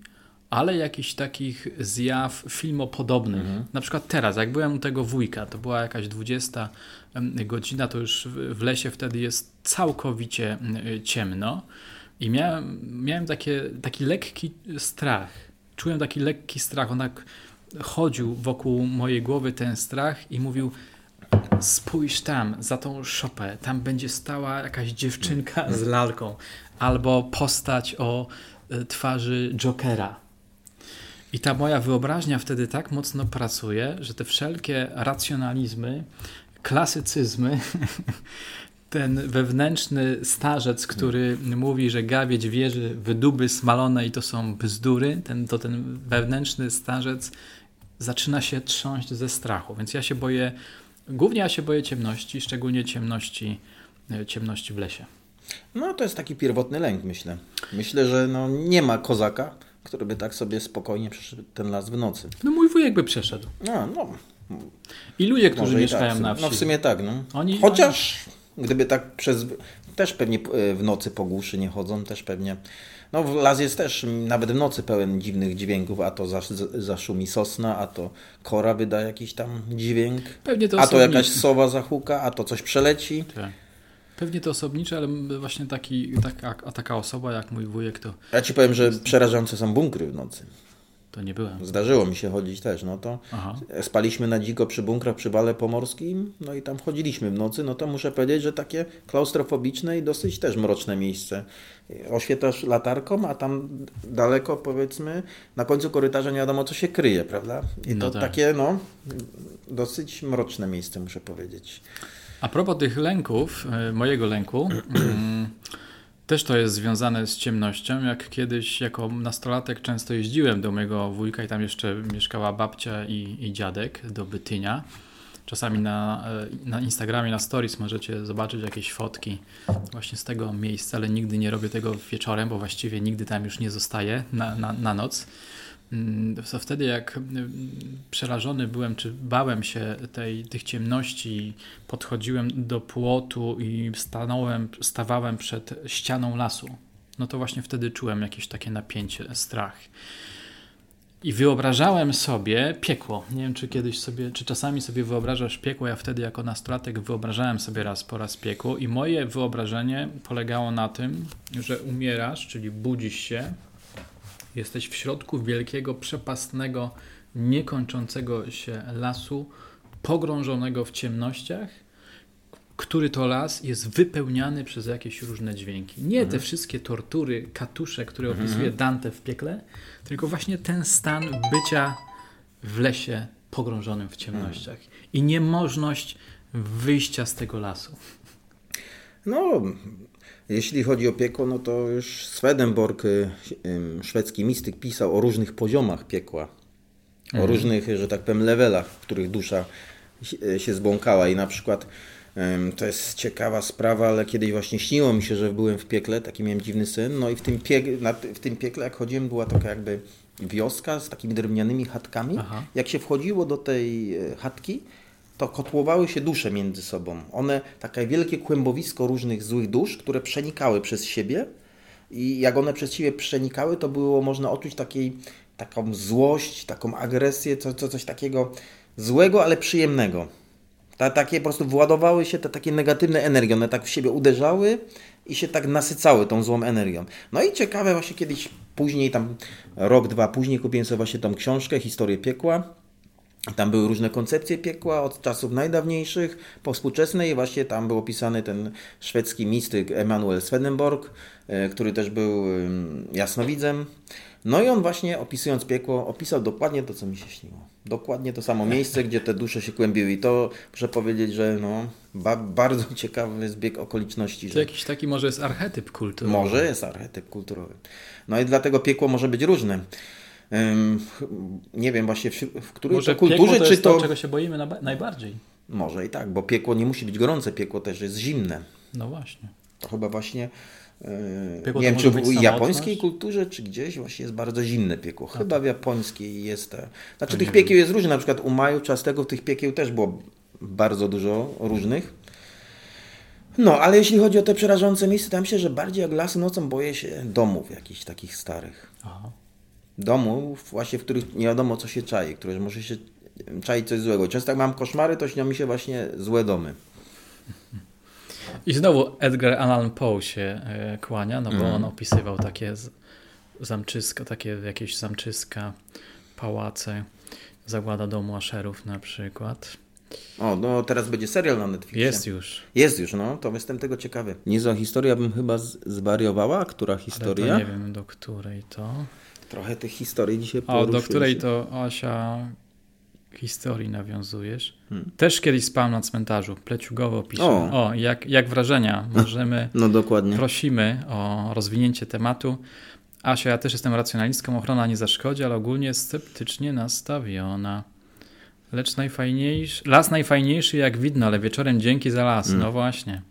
ale jakichś takich zjaw filmopodobnych. Mhm. Na przykład teraz, jak byłem u tego wujka, to była jakaś 20 godzina, to już w lesie wtedy jest całkowicie ciemno. I miałem, miałem takie, taki lekki strach. Czułem taki lekki strach. On tak chodził wokół mojej głowy ten strach i mówił spójrz tam, za tą szopę, tam będzie stała jakaś dziewczynka z lalką albo postać o e, twarzy Jokera. I ta moja wyobraźnia wtedy tak mocno pracuje, że te wszelkie racjonalizmy, klasycyzmy, ten wewnętrzny starzec, który mówi, że gawieć wieży wyduby smalone i to są bzdury, ten, to ten wewnętrzny starzec zaczyna się trząść ze strachu. Więc ja się boję, głównie ja się boję ciemności, szczególnie ciemności, e, ciemności w lesie. No to jest taki pierwotny lęk, myślę. Myślę, że no, nie ma kozaka, który by tak sobie spokojnie przeszedł ten las w nocy. No mój wujek by przeszedł. No, no. I ludzie, którzy Może mieszkają tak. na wsi. No w sumie tak, no. Oni- Chociaż gdyby tak przez... Też pewnie e, w nocy po głuszy nie chodzą, też pewnie... No w las jest też nawet w nocy pełen dziwnych dźwięków, a to zasz, zaszumi sosna, a to kora wyda jakiś tam dźwięk, Pewnie to a to jakaś sowa zahuka, a to coś przeleci. Tak. Pewnie to osobnicze, ale właśnie taki, taka, a taka osoba jak mój wujek to, Ja ci powiem, że przerażające są bunkry w nocy. To nie byłem. Zdarzyło mi się chodzić też, no to Aha. spaliśmy na dziko przy bunkrach przy Wale Pomorskim, no i tam chodziliśmy w nocy, no to muszę powiedzieć, że takie klaustrofobiczne i dosyć też mroczne miejsce. Oświetlasz latarką, a tam daleko powiedzmy, na końcu korytarza nie wiadomo co się kryje, prawda? I No to tak. takie, no, dosyć mroczne miejsce muszę powiedzieć. A propos tych lęków, e, mojego lęku, mm, też to jest związane z ciemnością. Jak kiedyś jako nastolatek często jeździłem do mojego wujka i tam jeszcze mieszkała babcia i, i dziadek do Bytynia. Czasami na, e, na Instagramie, na stories możecie zobaczyć jakieś fotki właśnie z tego miejsca, ale nigdy nie robię tego wieczorem, bo właściwie nigdy tam już nie zostaję na, na, na noc. Mm, To wtedy, jak mm, przerażony byłem, czy bałem się tej, tych ciemności, podchodziłem do płotu i stanąłem, stawałem przed ścianą lasu, no to właśnie wtedy czułem jakieś takie napięcie, strach. I wyobrażałem sobie piekło. Nie wiem, czy kiedyś sobie, czy czasami sobie wyobrażasz piekło. Ja wtedy jako nastolatek wyobrażałem sobie raz po raz piekło i moje wyobrażenie polegało na tym, że umierasz, czyli budzisz się, Jesteś w środku wielkiego, przepastnego, niekończącego się lasu, pogrążonego w ciemnościach, który to las jest wypełniany przez jakieś różne dźwięki. Nie te wszystkie tortury, katusze, które opisuje Dante w piekle, tylko właśnie ten stan bycia w lesie pogrążonym w ciemnościach i niemożność wyjścia z tego lasu. No, jeśli chodzi o piekło, no to już Swedenborg, y, szwedzki mistyk, pisał o różnych poziomach piekła. O różnych, że tak powiem, levelach, w których dusza się- się zbłąkała. I na przykład to jest ciekawa sprawa, ale kiedyś właśnie śniło mi się, że byłem w piekle, taki miałem dziwny sen. No i w tym, piek- na, w tym piekle, jak chodziłem, była taka jakby wioska z takimi drewnianymi chatkami. Aha. Jak się wchodziło do tej e, chatki, to kotłowały się dusze między sobą. One, takie wielkie kłębowisko różnych złych dusz, które przenikały przez siebie i jak one przez siebie przenikały, to było można odczuć takiej, taką złość, taką agresję, co, co, coś takiego złego, ale przyjemnego. Ta, takie po prostu wyładowały się te takie negatywne energie, one tak w siebie uderzały i się tak nasycały tą złą energią. No i ciekawe właśnie kiedyś później, tam rok, dwa później kupiłem sobie właśnie tą książkę Historię piekła. Tam były różne koncepcje piekła od czasów najdawniejszych po współczesne i właśnie tam był opisany ten szwedzki mistyk Emanuel Swedenborg, e, który też był jasnowidzem. No i on właśnie opisując piekło opisał dokładnie to, co mi się śniło. Dokładnie to samo miejsce, gdzie te dusze się kłębiły i to muszę powiedzieć, że no, ba bardzo ciekawy zbieg okoliczności. To Że jakiś taki może jest archetyp kulturowy. może jest archetyp kulturowy. No i dlatego piekło może być różne. Nie wiem właśnie w, w której Może to kulturze, to czy to, to... czego się boimy najbardziej. Może i tak, bo piekło nie musi być gorące, piekło też jest zimne. No właśnie. To chyba właśnie, yy, Piekło nie wiem czy w japońskiej kulturze, czy gdzieś właśnie jest bardzo zimne piekło. Chyba w japońskiej jest te... Znaczy To tych piekieł jest różne, na przykład u Maju Czastego tych piekieł też było bardzo dużo różnych. No, ale jeśli chodzi o te przerażające miejsca, ja myślę, że bardziej jak lasy nocą boję się domów jakichś takich starych. Aha. Domów właśnie, w których nie wiadomo co się czai, które może się czaić coś złego. Często jak mam koszmary, to śnią mi się właśnie złe domy. I znowu Edgar Allan Poe się e, kłania, no bo Mm. on opisywał takie zamczyska, takie jakieś zamczyska, pałace, zagłada domu Asherów na przykład. O, no teraz będzie serial na Netflixie. Jest już. Jest już, no, to jestem tego ciekawy. Niezła historia bym chyba zwariowała, która historia? to nie wiem do której to. Trochę tych historii dzisiaj O, do której to Asia historii nawiązujesz. Hmm. Też kiedyś spałem na cmentarzu. Pleciugowo pisze. O. O, jak, jak wrażenia? Możemy, No dokładnie. prosimy o rozwinięcie tematu. Asia, ja też jestem racjonalistką, ochrona nie zaszkodzi, ale ogólnie sceptycznie nastawiona. Lecz najfajniejszy, las najfajniejszy jak widno, ale wieczorem dzięki za las. No właśnie.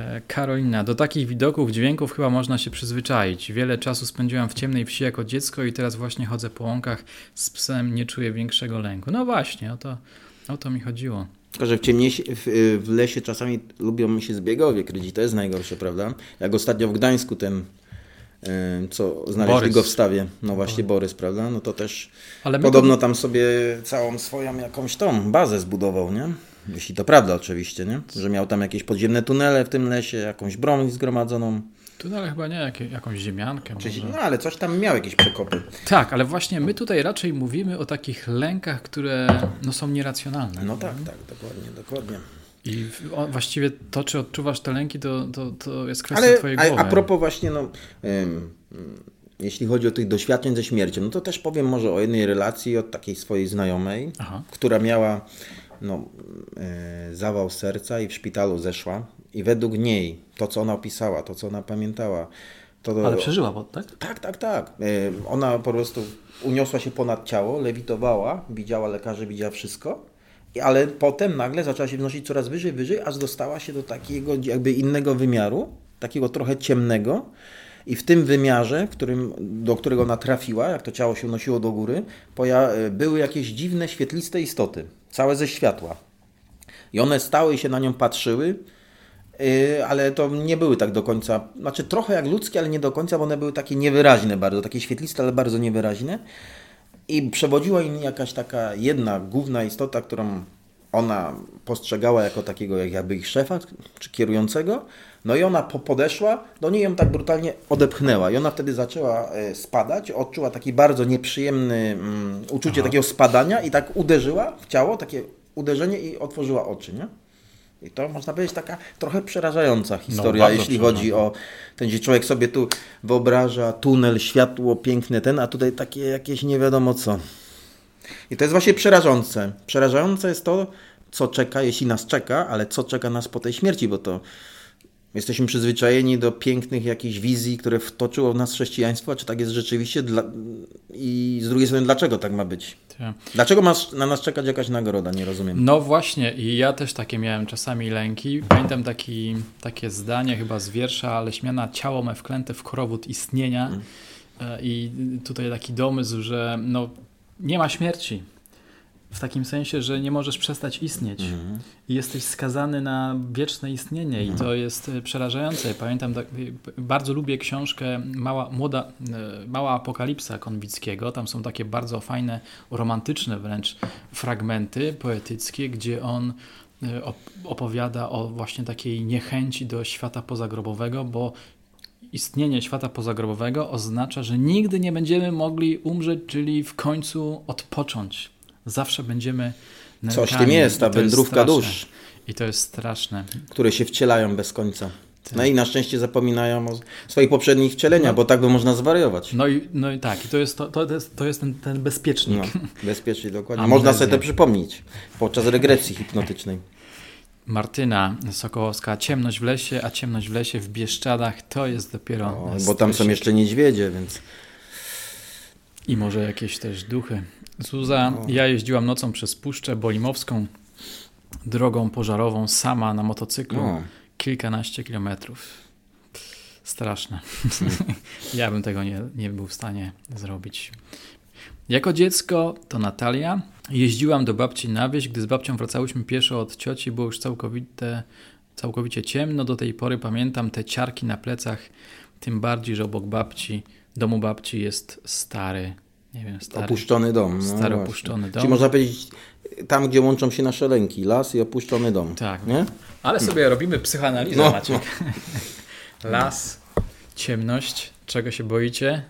E, Karolina, do takich widoków, dźwięków chyba można się przyzwyczaić. Wiele czasu spędziłam w ciemnej wsi jako dziecko i teraz właśnie chodzę po łąkach z psem, nie czuję większego lęku. No właśnie, o to, o to mi chodziło. Tylko, że w, ciemniejsi, w, w lesie czasami lubią mi się zbiegowie kryć. To jest najgorsze, prawda? Jak ostatnio w Gdańsku ten, y, co znaleźli go w stawie. No właśnie, Borys, prawda? No to też Ale podobno tam sobie całą swoją jakąś tą bazę zbudował, nie? Jeśli to prawda oczywiście, nie? Że miał tam jakieś podziemne tunele w tym lesie, jakąś broń zgromadzoną. tunele chyba nie, jak, jakąś ziemiankę Czyli, no ale coś tam miał, jakieś przekopy. Tak, ale właśnie my tutaj raczej mówimy o takich lękach, które no, są nieracjonalne. No tak, tak, dokładnie, dokładnie. I właściwie to, czy odczuwasz te lęki, to, to, to jest kwestia Ale twojej a, głowy. a propos właśnie, no, ym, ym, jeśli chodzi o tych doświadczeń ze śmiercią, no to też powiem może o jednej relacji od takiej swojej znajomej, Aha. która miała no, y, zawał serca i w szpitalu zeszła. I według niej, to co ona opisała, to co ona pamiętała, to Ale przeżyła, bo, tak? tak, tak, tak. Y, Ona po prostu uniosła się ponad ciało, lewitowała, widziała lekarzy, widziała wszystko. Ale potem nagle zaczęła się wnosić coraz wyżej, wyżej, aż dostała się do takiego jakby innego wymiaru, takiego trochę ciemnego. I w tym wymiarze, w którym, do którego ona trafiła, jak to ciało się unosiło do góry, były jakieś dziwne, świetliste istoty, całe ze światła. I one stały i się na nią patrzyły, Yy, ale to nie były tak do końca, znaczy trochę jak ludzkie, ale nie do końca, bo one były takie niewyraźne bardzo, takie świetliste, ale bardzo niewyraźne. I przewodziła im jakaś taka jedna główna istota, którą ona postrzegała jako takiego jak jakby ich szefa czy kierującego. No i ona po- podeszła, do niej ją tak brutalnie odepchnęła i ona wtedy zaczęła e, spadać, odczuła taki bardzo nieprzyjemny mm, uczucie takiego spadania i tak uderzyła w ciało, takie uderzenie i otworzyła oczy, nie? I to można powiedzieć taka trochę przerażająca historia, bardzo jeśli chodzi o ten, gdzie człowiek sobie tu wyobraża tunel, światło, piękne ten, a tutaj takie jakieś nie wiadomo co. I to jest właśnie przerażące. Przerażające jest to, co czeka, jeśli nas czeka, ale co czeka nas po tej śmierci, bo to jesteśmy przyzwyczajeni do pięknych jakichś wizji, które wtoczyło w nas chrześcijaństwo, a czy tak jest rzeczywiście dla... i z drugiej strony dlaczego tak ma być? Tak. Dlaczego ma na nas czekać jakaś nagroda? Nie rozumiem. No właśnie, i ja też takie miałem czasami lęki. Pamiętam taki, takie zdanie chyba z wiersza Leśmiana, ciało me wklęte w korowód istnienia. E, I tutaj taki domysł, że no, nie ma śmierci. W takim sensie, że nie możesz przestać istnieć. I jesteś skazany na wieczne istnienie i to jest e, przerażające. Pamiętam, tak, e, bardzo lubię książkę Mała, młoda, e, Mała Apokalipsa Konwickiego. Tam są takie bardzo fajne, romantyczne wręcz fragmenty poetyckie, gdzie on op- opowiada o właśnie takiej niechęci do świata pozagrobowego, bo istnienie świata pozagrobowego oznacza, że nigdy nie będziemy mogli umrzeć, czyli w końcu odpocząć. Zawsze będziemy Coś w nękani. tym jest, ta wędrówka dusz. I to jest straszne. które się wcielają bez końca. Tak. No i na szczęście zapominają o swoich poprzednich wcieleniach, bo tak by można zwariować. No i, no i tak, i to jest, to, to jest, to jest ten, ten bezpiecznik. No, bezpiecznie, dokładnie. Amnezja. Można sobie to przypomnieć podczas regresji hipnotycznej. Martyna Sokołowska, ciemność w lesie, a ciemność w lesie w Bieszczadach to jest dopiero O, bo tam są jeszcze niedźwiedzie, więc I może jakieś też duchy. Zuza, ja jeździłam nocą przez Puszczę Bolimowską drogą pożarową sama na motocyklu. no, Kilkanaście kilometrów. Straszne. ja bym tego nie, nie był w stanie zrobić. Jako dziecko to Natalia. Jeździłam do babci na wieś. Gdy z babcią wracałyśmy pieszo od cioci, było już całkowite, całkowicie ciemno. Do tej pory pamiętam te ciarki na plecach. Tym bardziej, że obok babci, domu babci jest stary Nie wiem, stary. Opuszczony dom. No Stary właśnie. opuszczony dom. Czyli można powiedzieć tam, gdzie łączą się nasze ręki. Las i opuszczony dom. Tak. Nie? Ale sobie robimy psychoanalizę, No. Maciek. Las, ciemność, czego się boicie?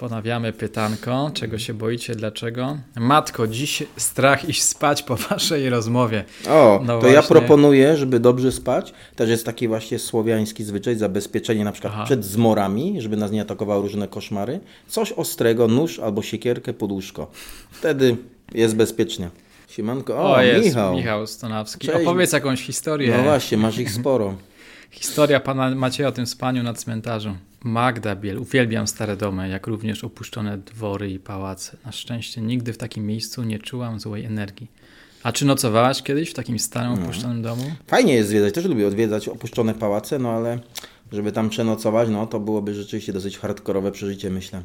Ponawiamy pytanko, czego się boicie, dlaczego? Matko, dziś strach iść spać po waszej rozmowie. O, No to ja właśnie. proponuję, żeby dobrze spać. Też jest taki właśnie słowiański zwyczaj, zabezpieczenie na przykład Aha. przed zmorami, żeby nas nie atakowały różne koszmary. Coś ostrego, nóż albo siekierkę pod łóżko. Wtedy jest bezpiecznie. Siemanko, o, O, jest Michał. Michał Stonawski. Cześć. Opowiedz jakąś historię. No właśnie, masz ich sporo. Historia pana Macieja o tym spaniu na cmentarzu. Magda Biel. Uwielbiam stare domy, jak również opuszczone dwory i pałace. Na szczęście nigdy w takim miejscu nie czułam złej energii. A czy nocowałaś kiedyś w takim starym, opuszczonym domu? Fajnie jest zwiedzać, też lubię odwiedzać opuszczone pałace, no ale żeby tam przenocować, no to byłoby rzeczywiście dosyć hardkorowe przeżycie, myślę.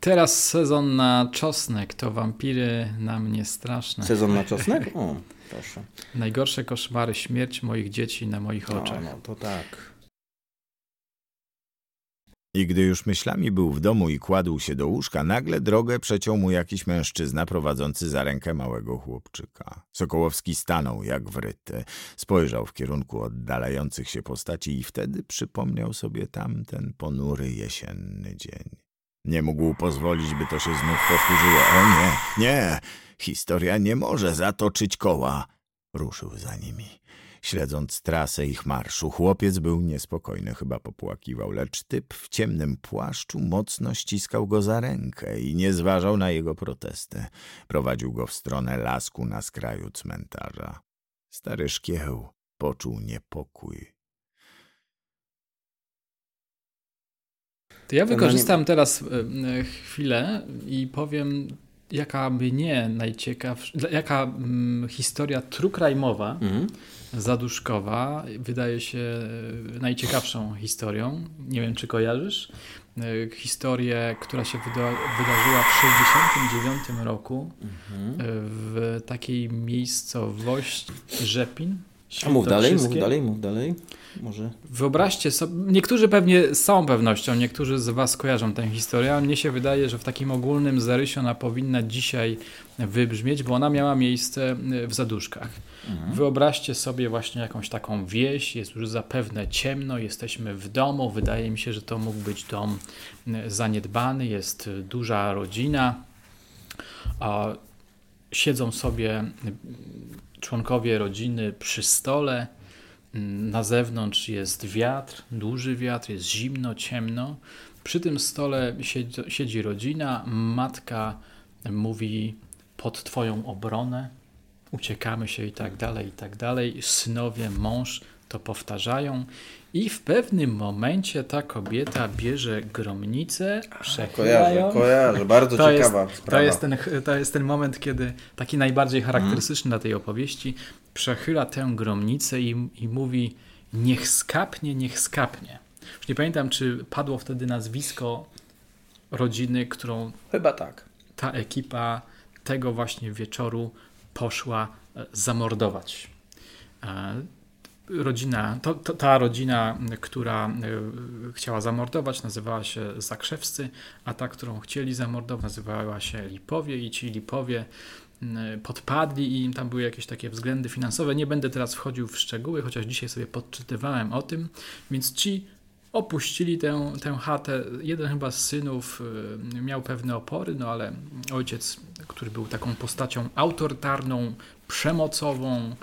Teraz sezon na czosnek. To wampiry na mnie straszne. Sezon na czosnek? O, proszę. Najgorsze koszmary, śmierć moich dzieci na moich No, oczach. no to tak. I gdy już myślami był w domu i kładł się do łóżka, nagle drogę przeciął mu jakiś mężczyzna prowadzący za rękę małego chłopczyka. Sokołowski stanął jak wryty, spojrzał w kierunku oddalających się postaci i wtedy przypomniał sobie tamten ponury jesienny dzień. Nie mógł pozwolić, by to się znów powtórzyło. O nie, nie, historia nie może zatoczyć koła. Ruszył za nimi. Śledząc trasę ich marszu, chłopiec był niespokojny, chyba popłakiwał, lecz typ w ciemnym płaszczu mocno ściskał go za rękę i nie zważał na jego protesty. Prowadził go w stronę lasku na skraju cmentarza. Stary szkieł poczuł niepokój. To ja wykorzystam teraz e, e, chwilę i powiem, jaka by nie najciekawsza, jaka mm, historia trukrajmowa, Mhm. zaduszkowa wydaje się e, najciekawszą historią. Nie wiem, czy kojarzysz. E, Historię, która się wyda wydarzyła w 1969 roku Mhm. e, w takiej miejscowości Rzepin. A mów dalej, mów Świętokrzyskie. dalej, mów dalej. Może. Wyobraźcie sobie, niektórzy pewnie z całą pewnością, niektórzy z Was kojarzą tę historię, a mnie się wydaje, że w takim ogólnym zarysie ona powinna dzisiaj wybrzmieć, bo ona miała miejsce y, w Zaduszkach. Wyobraźcie sobie właśnie jakąś taką wieś, jest już zapewne ciemno, jesteśmy w domu, wydaje mi się, że to mógł być dom y, zaniedbany, jest y, duża rodzina, a siedzą sobie członkowie rodziny przy stole, Mm, Na zewnątrz jest wiatr, duży wiatr, jest zimno, ciemno. Przy tym stole siedzi, siedzi rodzina, matka mówi pod Twoją obronę, uciekamy się i tak dalej, i tak dalej. Synowie, mąż to powtarzają i w pewnym momencie ta kobieta bierze gromnicę, przechyla Kojarzę, kojarzę. Bardzo To jest, ciekawa to, sprawa. jest ten, to jest ten moment, kiedy taki najbardziej charakterystyczny dla tej opowieści przechyla tę gromnicę i, i mówi niech skapnie, niech skapnie. Już nie pamiętam, czy padło wtedy nazwisko rodziny, którą Chyba tak. ta ekipa tego właśnie wieczoru poszła e, zamordować. E, Rodzina, to, to, ta rodzina, która e, chciała zamordować, nazywała się Zakrzewscy, a ta, którą chcieli zamordować, nazywała się Lipowie i ci Lipowie podpadli i im tam były jakieś takie względy finansowe. Nie będę teraz wchodził w szczegóły, chociaż dzisiaj sobie podczytywałem o tym, więc ci opuścili tę, tę chatę. Jeden chyba z synów y, miał pewne opory, no ale ojciec, który był taką postacią autorytarną, przemocową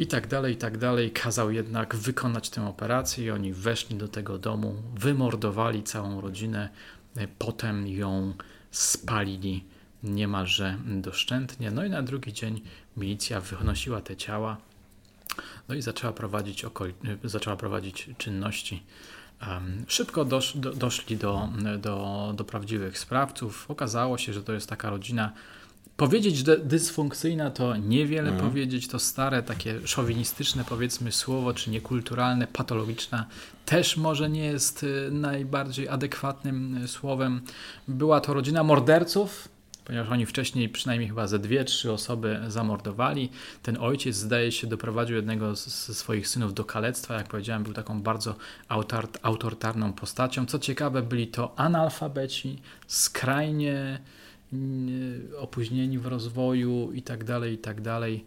i tak dalej, i tak dalej, kazał jednak wykonać tę operację i oni weszli do tego domu, wymordowali całą rodzinę, y, potem ją spalili niemalże doszczętnie. No i na drugi dzień milicja wynosiła te ciała no i zaczęła prowadzić, okol... zaczęła prowadzić czynności. Szybko dosz, do, doszli do, do, do prawdziwych sprawców. Okazało się, że to jest taka rodzina. Powiedzieć że dysfunkcyjna to niewiele powiedzieć, to stare, takie szowinistyczne powiedzmy słowo, czy niekulturalne, patologiczna też może nie jest y, najbardziej adekwatnym y, słowem. Była to rodzina morderców, ponieważ oni wcześniej przynajmniej chyba ze dwie, trzy osoby zamordowali. Ten ojciec zdaje się doprowadził jednego ze swoich synów do kalectwa, jak powiedziałem, był taką bardzo autorytarną postacią. Co ciekawe, byli to analfabeci, skrajnie opóźnieni w rozwoju i tak dalej, i tak dalej.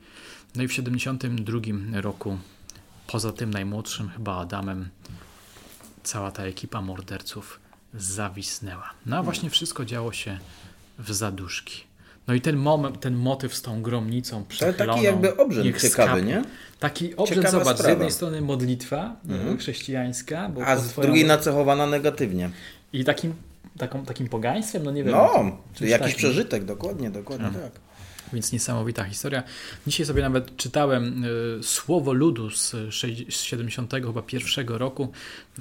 No i w 72 roku, poza tym najmłodszym chyba Adamem, cała ta ekipa morderców zawisnęła. No a właśnie wszystko działo się w zaduszki. No i ten moment, ten motyw z tą gromnicą przechyloną. Taki jakby obrzęd ciekawy, nie? Taki obrzęd, Ciekawa zobacz, sprawa. z jednej strony modlitwa mhm. chrześcijańska. a z drugiej nacechowana negatywnie. I takim, taką, takim pogaństwem, no nie wiem. No, jakiś takim. przeżytek, dokładnie, dokładnie tak. Więc niesamowita historia. Dzisiaj sobie nawet czytałem y, Słowo Ludu z, z 70 chyba pierwszego roku.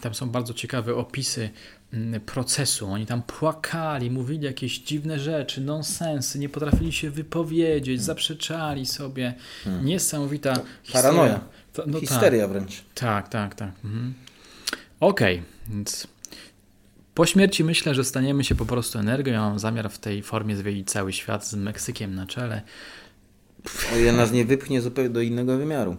Tam są bardzo ciekawe opisy y, procesu. Oni tam płakali, mówili jakieś dziwne rzeczy, nonsensy, nie potrafili się wypowiedzieć, hmm. zaprzeczali sobie. Hmm. Niesamowita historia. Paranoja. No, Histeria tak. wręcz. Tak, tak, tak. Mhm. Okej, okay. więc po śmierci myślę, że staniemy się po prostu energią. Ja mam zamiar w tej formie zwiedzić cały świat z Meksykiem na czele. O ile nas nie wypchnie zupełnie do innego wymiaru.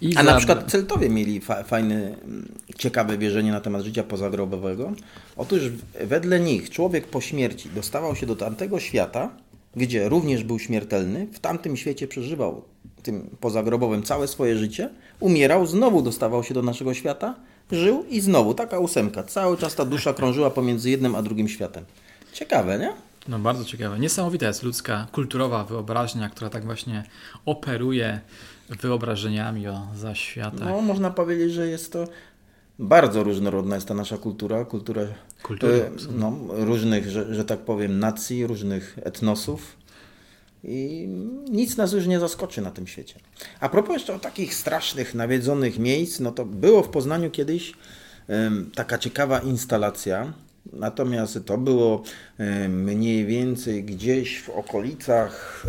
I A za... na przykład Celtowie mieli fa fajne, mm, ciekawe wierzenie na temat życia pozagrobowego. Otóż wedle nich człowiek po śmierci dostawał się do tamtego świata, gdzie również był śmiertelny, w tamtym świecie przeżywał tym pozagrobowym całe swoje życie, umierał, znowu dostawał się do naszego świata, żył i znowu taka ósemka. Cały czas ta dusza krążyła pomiędzy jednym a drugim światem. Ciekawe, nie? No bardzo ciekawe. Niesamowita jest ludzka kulturowa wyobraźnia, która tak właśnie operuje wyobrażeniami o zaświatach. No, można powiedzieć, że jest to bardzo różnorodna jest ta nasza kultura, kultura e, no, różnych, że, że tak powiem, nacji, różnych etnosów i nic nas już nie zaskoczy na tym świecie. A propos jeszcze o takich strasznych, nawiedzonych miejsc, no to było w Poznaniu kiedyś taka ciekawa instalacja, natomiast to było mniej więcej gdzieś w okolicach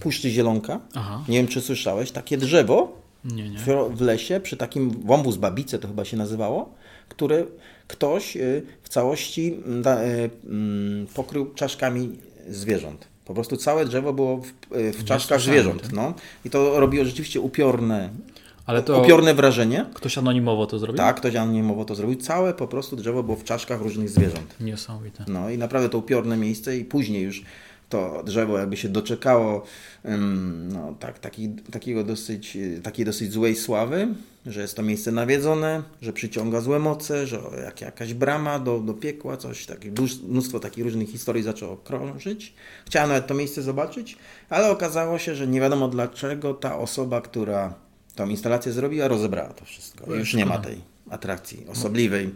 Puszczy Zielonka. Aha. Nie wiem, czy słyszałeś, takie drzewo nie, nie. W, lesie, przy takim wąwóz babice to chyba się nazywało, które ktoś y, w całości y, pokrył czaszkami zwierząt. Po prostu całe drzewo było w, w czaszkach zwierząt. Tak. No. I to robiło rzeczywiście upiorne, Ale to upiorne wrażenie. Ktoś anonimowo to zrobił? Tak, ktoś anonimowo to zrobił. Całe po prostu drzewo było w czaszkach różnych zwierząt. Niesamowite. No i naprawdę to upiorne miejsce i później już to drzewo jakby się doczekało no, tak, taki, takiego dosyć, takiej dosyć złej sławy, że jest to miejsce nawiedzone, że przyciąga złe moce, że jak, jakaś brama do, do piekła, coś takie, mnóstwo takich różnych historii zaczęło krążyć. Chciałem nawet to miejsce zobaczyć, ale okazało się, że nie wiadomo dlaczego ta osoba, która tą instalację zrobiła, rozebrała to wszystko. Już nie ma tej atrakcji osobliwej.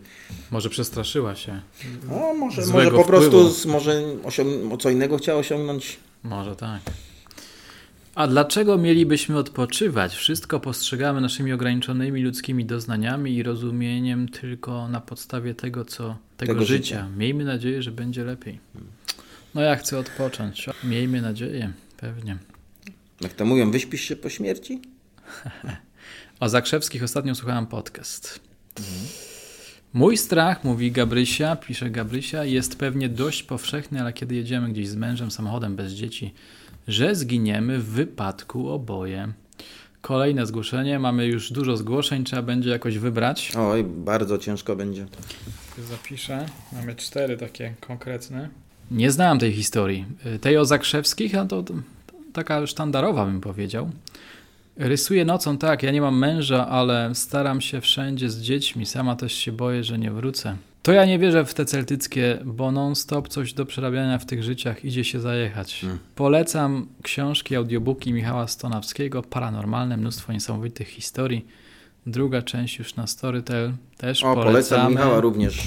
Może przestraszyła się. No, może, może po prostu może co innego chciała osiągnąć. Może tak. A dlaczego mielibyśmy odpoczywać? Wszystko postrzegamy naszymi ograniczonymi ludzkimi doznaniami i rozumieniem tylko na podstawie tego, co tego, tego życia. życia. Miejmy nadzieję, że będzie lepiej. No ja chcę odpocząć. Miejmy nadzieję, pewnie. Jak to mówią, wyśpisz się po śmierci? o Zakrzewskich ostatnio słuchałem podcast. Mój strach, mówi Gabrysia, pisze Gabrysia, jest pewnie dość powszechny, ale kiedy jedziemy gdzieś z mężem samochodem bez dzieci, że zginiemy w wypadku oboje. Kolejne zgłoszenie, mamy już dużo zgłoszeń, trzeba będzie jakoś wybrać. Oj, bardzo ciężko będzie. Zapiszę, mamy cztery takie konkretne. Nie znałem tej historii. Tej o Zakrzewskich, a to, to taka sztandarowa bym powiedział. Rysuję nocą tak, ja nie mam męża, ale staram się wszędzie z dziećmi. Sama też się boję, że nie wrócę. To ja nie wierzę w te celtyckie, bo non-stop coś do przerabiania w tych życiach idzie się zajechać. Hmm. Polecam książki, audiobooki Michała Stonawskiego, paranormalne, mnóstwo niesamowitych historii. Druga część już na Storytel też o, polecamy. polecam Michała również.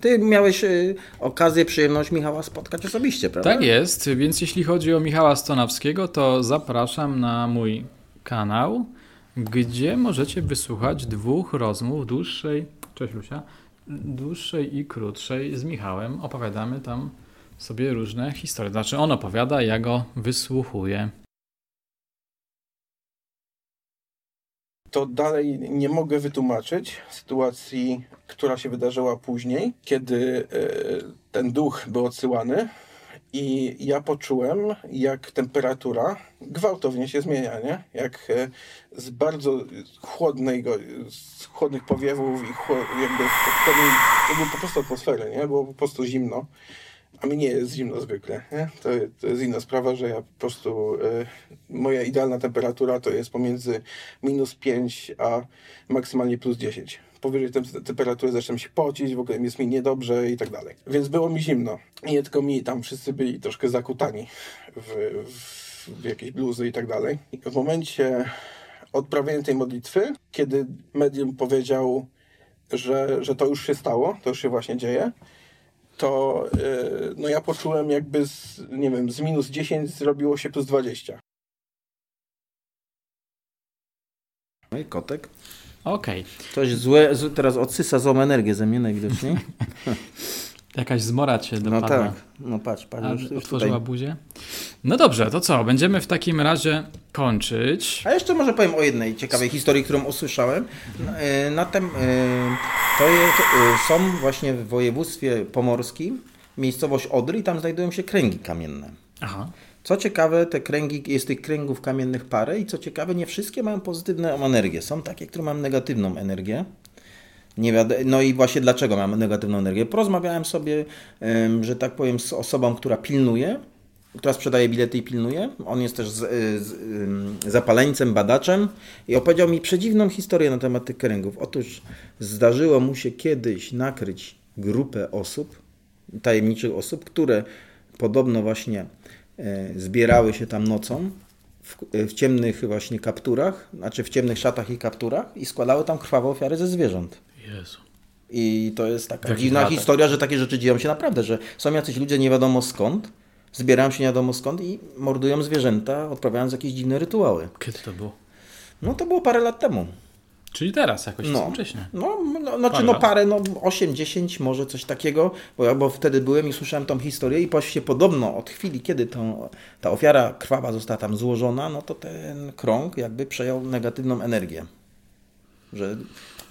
Ty miałeś y, okazję, przyjemność Michała spotkać osobiście, prawda? Tak jest, więc jeśli chodzi o Michała Stonawskiego, to zapraszam na mój kanał, gdzie możecie wysłuchać dwóch rozmów dłuższej, cześć Lusia, dłuższej i krótszej z Michałem. Opowiadamy tam sobie różne historie. Znaczy on opowiada, ja go wysłuchuję. to dalej nie mogę wytłumaczyć sytuacji, która się wydarzyła później, kiedy e, ten duch był odsyłany i ja poczułem, jak temperatura gwałtownie się zmienia, nie? Jak e, z bardzo chłodnego, z chłodnych powiewów i jakby to był po prostu atmosfery, nie? Było po prostu zimno. A mi nie jest zimno zwykle, nie? To, to jest inna sprawa, że ja po prostu, y, moja idealna temperatura to jest pomiędzy minus 5 a maksymalnie plus 10. Powyżej tej temperatury zaczynam się pocić, w ogóle jest mi niedobrze i tak dalej. Więc było mi zimno. Nie tylko mi, tam wszyscy byli troszkę zakutani w, w, w jakieś bluzy i tak dalej. I w momencie odprawienia tej modlitwy, kiedy medium powiedział, że, że to już się stało, to już się właśnie dzieje, to yy, no ja poczułem jakby z, nie wiem, z minus 10 zrobiło się plus 20. No i kotek. Okej. Okay. Coś złe, teraz odsysa złą energię ze mnie najwidoczniej. Jakaś zmora cię no dopadła. No tak, no patrz, patrz. A już, już otworzyła tutaj. buzię. No dobrze, to co? Będziemy w takim razie kończyć. A jeszcze może powiem o jednej ciekawej historii, którą usłyszałem. E, na tem, e, to jest, e, są właśnie w województwie pomorskim miejscowość Odry i tam znajdują się kręgi kamienne. Aha. Co ciekawe, te kręgi, jest tych kręgów kamiennych parę i co ciekawe, nie wszystkie mają pozytywną energię. Są takie, które mają negatywną energię. Nie no i właśnie dlaczego mam negatywną energię. Porozmawiałem sobie, że tak powiem, z osobą, która pilnuje, która sprzedaje bilety i pilnuje. On jest też z, z, zapaleńcem, badaczem i opowiedział mi przedziwną historię na temat tych kręgów. Otóż zdarzyło mu się kiedyś nakryć grupę osób, tajemniczych osób, które podobno właśnie e, zbierały się tam nocą w, w, ciemnych właśnie kapturach, znaczy w ciemnych szatach i kapturach i składały tam krwawe ofiary ze zwierząt. Jezu. I to jest taka dziwna historia, że takie rzeczy dzieją się naprawdę, że są jacyś ludzie nie wiadomo skąd, zbierają się nie wiadomo skąd i mordują zwierzęta, odprawiając jakieś dziwne rytuały. Kiedy to było? No to było parę lat temu. Czyli teraz jakoś no, wcześniej. No, no, znaczy parę no parę, no 8, 10 może coś takiego, bo ja bo wtedy byłem i słyszałem tą historię i się podobno od chwili, kiedy tą, ta ofiara krwawa została tam złożona, no to ten krąg jakby przejął negatywną energię. Że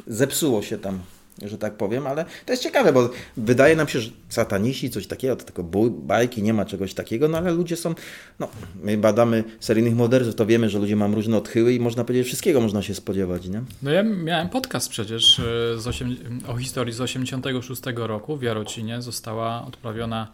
zepsuło się tam, że tak powiem, ale to jest ciekawe, bo wydaje nam się, że sataniści, coś takiego, to tylko bajki, nie ma czegoś takiego, no ale ludzie są, no, my badamy seryjnych morderców, to wiemy, że ludzie mają różne odchyły i można powiedzieć, wszystkiego można się spodziewać, nie? No ja miałem podcast przecież e, osiem, o historii z 86 roku w Jarocinie została odprawiona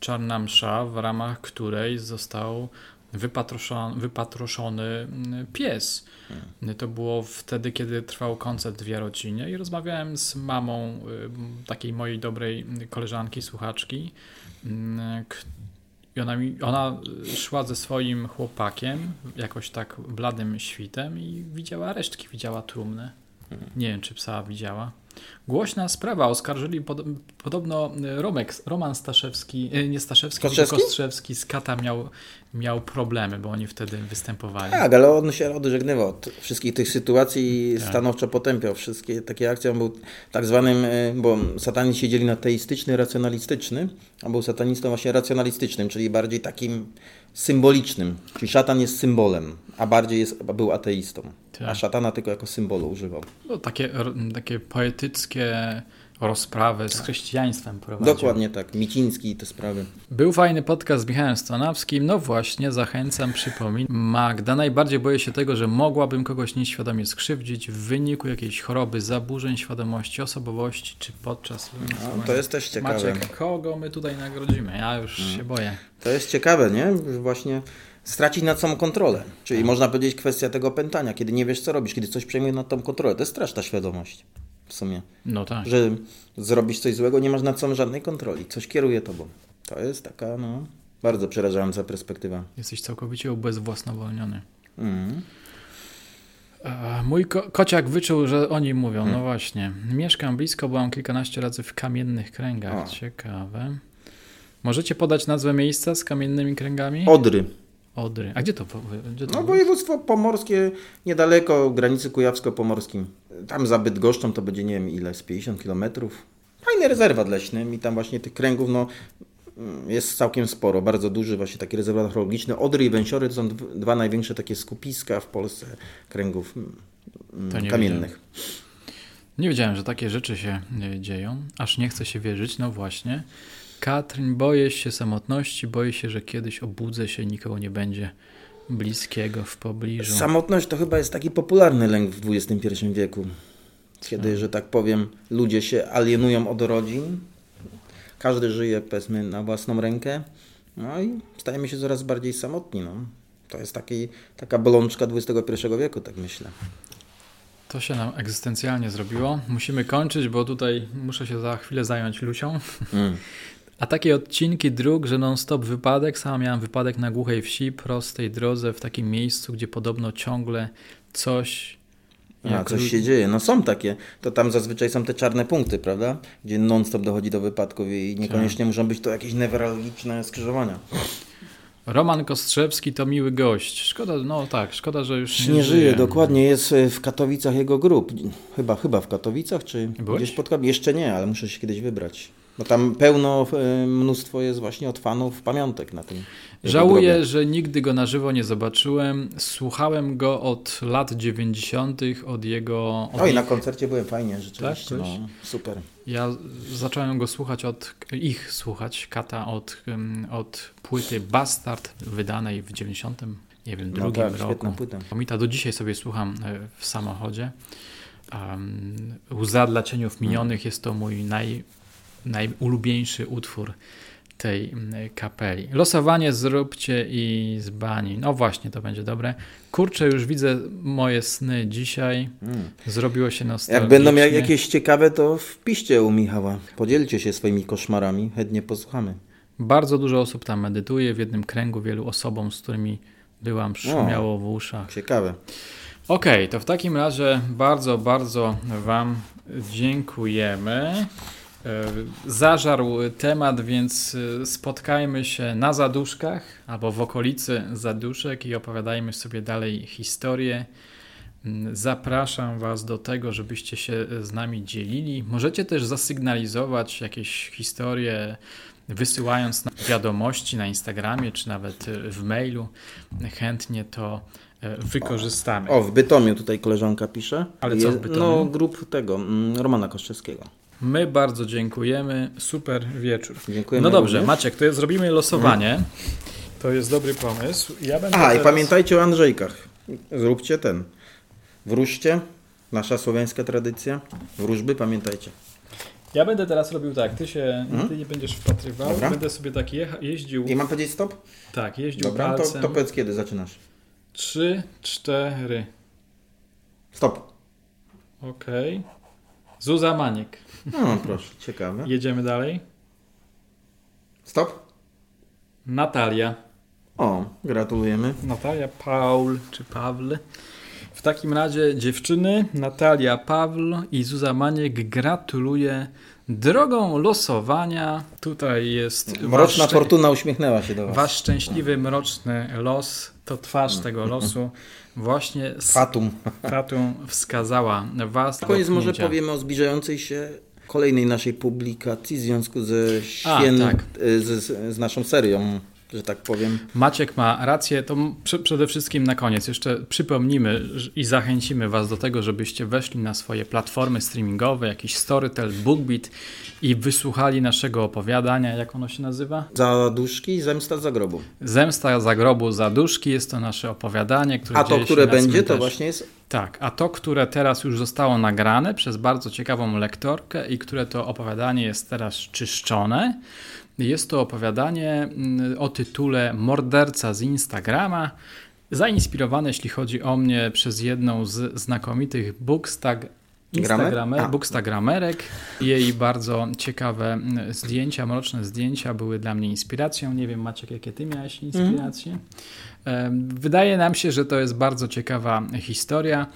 czarna msza, w ramach której został wypatroszony, wypatroszony mm, pies. Hmm. To było wtedy, kiedy trwał koncert w Jarocinie i rozmawiałem z mamą y, takiej mojej dobrej koleżanki, słuchaczki. Mm, I ona, mi, ona szła ze swoim chłopakiem, jakoś tak bladym świtem i widziała resztki, widziała trumnę. Hmm. Nie wiem, czy psa widziała. Głośna sprawa. Oskarżyli pod, podobno Romek, Roman Staszewski, e, nie Staszewski, Kostrzewski? tylko Kostrzewski z Kata miał, miał problemy, bo oni wtedy występowali. Tak, ale on się odżegnywał od wszystkich tych sytuacji tak. stanowczo potępiał wszystkie takie akcje. On był tak zwanym, e, bo satanizm siedzieli na teistyczny, racjonalistyczny, a był satanistą właśnie racjonalistycznym, czyli bardziej takim symbolicznym. Czyli szatan jest symbolem, a bardziej jest, był ateistą. Tak. A szatana tylko jako symbolu używał. No, takie, takie poetyckie rozprawy z chrześcijaństwem prowadził. Dokładnie tak, Miciński i te sprawy. Był fajny podcast z Michałem Stanawskim. No właśnie, zachęcam, przypominam. Magda, najbardziej boję się tego, że mogłabym kogoś nieświadomie skrzywdzić w wyniku jakiejś choroby, zaburzeń świadomości, osobowości, czy podczas... No, to jest też ciekawe. Maciek, kogo my tutaj nagrodzimy? Ja już hmm. się boję. To jest ciekawe, nie? Właśnie stracić nad samą kontrolę. Czyli hmm. można powiedzieć kwestia tego pętania, kiedy nie wiesz co robisz, kiedy coś przejmuje nad tą kontrolę. To jest straszna świadomość w sumie. No tak. Że zrobisz coś złego, nie masz nad sobą żadnej kontroli. Coś kieruje tobą. To jest taka, no, bardzo przerażająca perspektywa. Jesteś całkowicie ubezwłasnowolniony. Mm. Mój ko kociak wyczuł, że oni mówią. No hmm. właśnie. Mieszkam blisko, byłam kilkanaście razy w kamiennych kręgach. O. Ciekawe. Możecie podać nazwę miejsca z kamiennymi kręgami? Odry. Odry. A gdzie to? Gdzie to no województwo pomorskie, niedaleko granicy kujawsko-pomorskim. Tam za Bydgoszczą to będzie nie wiem ile, z 50 kilometrów. Fajny rezerwat leśny i tam właśnie tych kręgów no, jest całkiem sporo, bardzo duży właśnie taki rezerwat archeologiczny. Odry i Węsiory to są dwa największe takie skupiska w Polsce kręgów. mm, nie kamiennych. Nie wiedziałem, że takie rzeczy się e, dzieją, aż nie chce się wierzyć. No właśnie. Katrin, boję się samotności, boję się, że kiedyś obudzę się nikogo nie będzie bliskiego w pobliżu. Samotność to chyba jest taki popularny lęk w XXI wieku. Kiedy, że tak powiem, ludzie się alienują od rodzin. Każdy żyje, powiedzmy, na własną rękę. No i stajemy się coraz bardziej samotni. No. To jest taki, taka bolączka XXI wieku, tak myślę. To się nam egzystencjalnie zrobiło. Musimy kończyć, bo tutaj muszę się za chwilę zająć Lusią. Mm. A takie odcinki dróg, że non-stop wypadek. Sama miałam wypadek na głuchej wsi, prostej drodze, w takim miejscu, gdzie podobno ciągle coś. A, coś się dzieje. No są takie. To tam zazwyczaj są te czarne punkty, prawda? Gdzie non-stop dochodzi do wypadków i niekoniecznie muszą być to jakieś newralgiczne skrzyżowania. Roman Kostrzewski to miły gość. Szkoda, no tak, szkoda, że już Nie żyje, dokładnie. Jest e, w Katowicach jego grup. Chyba, chyba w Katowicach, czy Byłeś? gdzieś pod? Jeszcze nie, ale muszę się kiedyś wybrać. Bo tam pełno, e, mnóstwo jest właśnie od fanów pamiątek na tym. Żałuję, grobie. że nigdy go na żywo nie zobaczyłem. Słuchałem go od lat 90., od jego. Od Oj, na koncercie byłem fajnie, rzeczywiście. Tak, no, super. Ja zacząłem go słuchać od ich słuchać Kata od, od płyty Bastard wydanej w 90. Nie wiem, No drugim tak, roku. płyta. Do dzisiaj sobie słucham e, w samochodzie. Um, Łza dla cieniów minionych jest to mój naj, najulubieńszy utwór tej mm, kapeli. Losowanie zróbcie i z bani. No właśnie, to będzie dobre. Kurczę, już widzę moje sny dzisiaj. Mm. Zrobiło się nostalgicznie. Jak będą jak- jakieś ciekawe, to wpiszcie u Michała. Podzielcie się swoimi koszmarami, chętnie posłuchamy. Bardzo dużo osób tam medytuje. W jednym kręgu wielu osobom, z którymi byłam, szumiało w uszach. Ciekawe. Okej, to w takim razie bardzo, bardzo Wam dziękujemy. E, Zażarł temat, więc e, spotkajmy się na zaduszkach albo w okolicy zaduszek i opowiadajmy sobie dalej historię. Mm, Zapraszam Was do tego, żebyście się z nami dzielili. Możecie też zasygnalizować jakieś historie, wysyłając nam wiadomości na Instagramie czy nawet e, w mailu. Chętnie to e, wykorzystamy. O, w Bytomiu tutaj koleżanka pisze. Ale co w Bytomiu? No, grup tego, mm, Romana Koszczewskiego. My bardzo dziękujemy. Super wieczór. Dziękujemy No dobrze, również. Maciek, to jest, zrobimy losowanie. To jest dobry pomysł. Ja będę A, i teraz- pamiętajcie o Andrzejkach. Zróbcie ten. Wróżcie. Nasza słowiańska tradycja. Wróżby, pamiętajcie. Ja będę teraz robił tak. Ty się ty nie będziesz wpatrywał. Dobra. Będę sobie tak jeździł. I mam powiedzieć stop? Tak, jeździł Dobra, to, palcem. to powiedz kiedy zaczynasz. Trzy, cztery. Stop. Okej. Zuza Maniek. No proszę, ciekawe. Jedziemy dalej. Stop. Natalia. O, gratulujemy. Natalia Paul czy Pawl. W takim razie dziewczyny, Natalia Pawl i Zuza Maniek gratuluję drogą losowania. Tutaj jest Mroczna fortuna uśmiechnęła się do was. wasz szczęśliwy, mroczny los. To twarz tego losu właśnie z Fatum. Fatum wskazała was. Na koniec może powiemy o zbliżającej się kolejnej naszej publikacji w związku ze A, święt, tak. z, z, z naszą serią, że tak powiem. Maciek ma rację, to prze- przede wszystkim na koniec jeszcze przypomnimy i zachęcimy Was do tego, żebyście weszli na swoje platformy streamingowe, jakiś Storytel, BookBeat i wysłuchali naszego opowiadania, jak ono się nazywa? Zaduszki, zemsta za grobu. Zemsta zagrobu zaduszki jest to nasze opowiadanie, które A to, które będzie, to cmentarzu. właśnie jest Tak, a to, które teraz już zostało nagrane przez bardzo ciekawą lektorkę i które to opowiadanie jest teraz czyszczone, jest to opowiadanie mm, o tytule Morderca z Instagrama, zainspirowane, jeśli chodzi o mnie, przez jedną z znakomitych bookstag Instagramer, bookstagramerek. Jej bardzo ciekawe mm, zdjęcia, mroczne zdjęcia były dla mnie inspiracją. Nie wiem, Maciek, jakie ty miałeś inspiracje? Em, Wydaje nam się, że to jest bardzo ciekawa historia.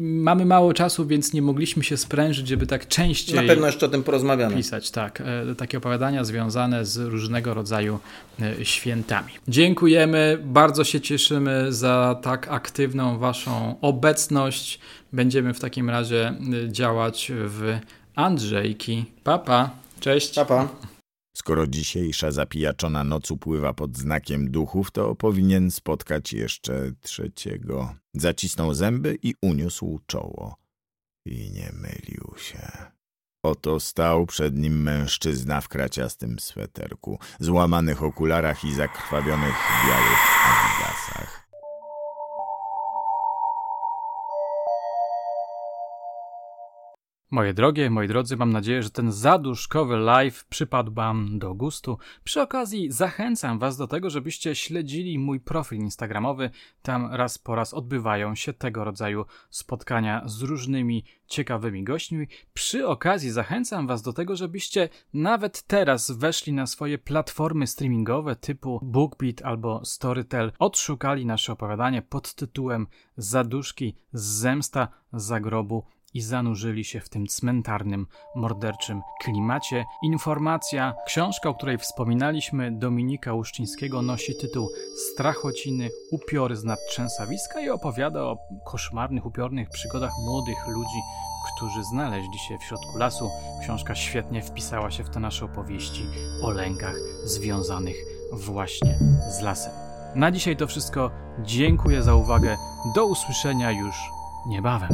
Mamy mało czasu, więc nie mogliśmy się sprężyć, żeby tak częściej na pewno jeszcze o tym porozmawiamy. pisać. Tak, e, takie opowiadania związane z różnego rodzaju e, świętami. Dziękujemy, bardzo się cieszymy za tak aktywną Waszą obecność. Będziemy w takim razie e, działać w Andrzejki. Papa, cześć. Pa, pa. Skoro dzisiejsza zapijaczona noc upływa pod znakiem duchów, to powinien spotkać jeszcze trzeciego. Zacisnął zęby i uniósł czoło. I nie mylił się. Oto stał przed nim mężczyzna w kraciastym sweterku, złamanych okularach i zakrwawionych białych adidasach. Moje drogie, moi drodzy, mam nadzieję, że ten zaduszkowy live przypadł Wam do gustu. Przy okazji zachęcam Was do tego, żebyście śledzili mój profil Instagramowy. Tam raz po raz odbywają się tego rodzaju spotkania z różnymi ciekawymi gośćmi. Przy okazji zachęcam Was do tego, żebyście nawet teraz weszli na swoje platformy streamingowe typu BookBeat albo Storytel, odszukali nasze opowiadanie pod tytułem Zaduszki z zemsta zagrobu i zanurzyli się w tym cmentarnym, morderczym klimacie. Informacja, książka, o której wspominaliśmy, Dominika Łuszczyńskiego, nosi tytuł Strachociny, upiory z nadtrzęsawiska i opowiada o koszmarnych, upiornych przygodach młodych ludzi, którzy znaleźli się w środku lasu. Książka świetnie wpisała się w te nasze opowieści o lękach związanych właśnie z lasem. Na dzisiaj to wszystko. Dziękuję za uwagę. Do usłyszenia już niebawem.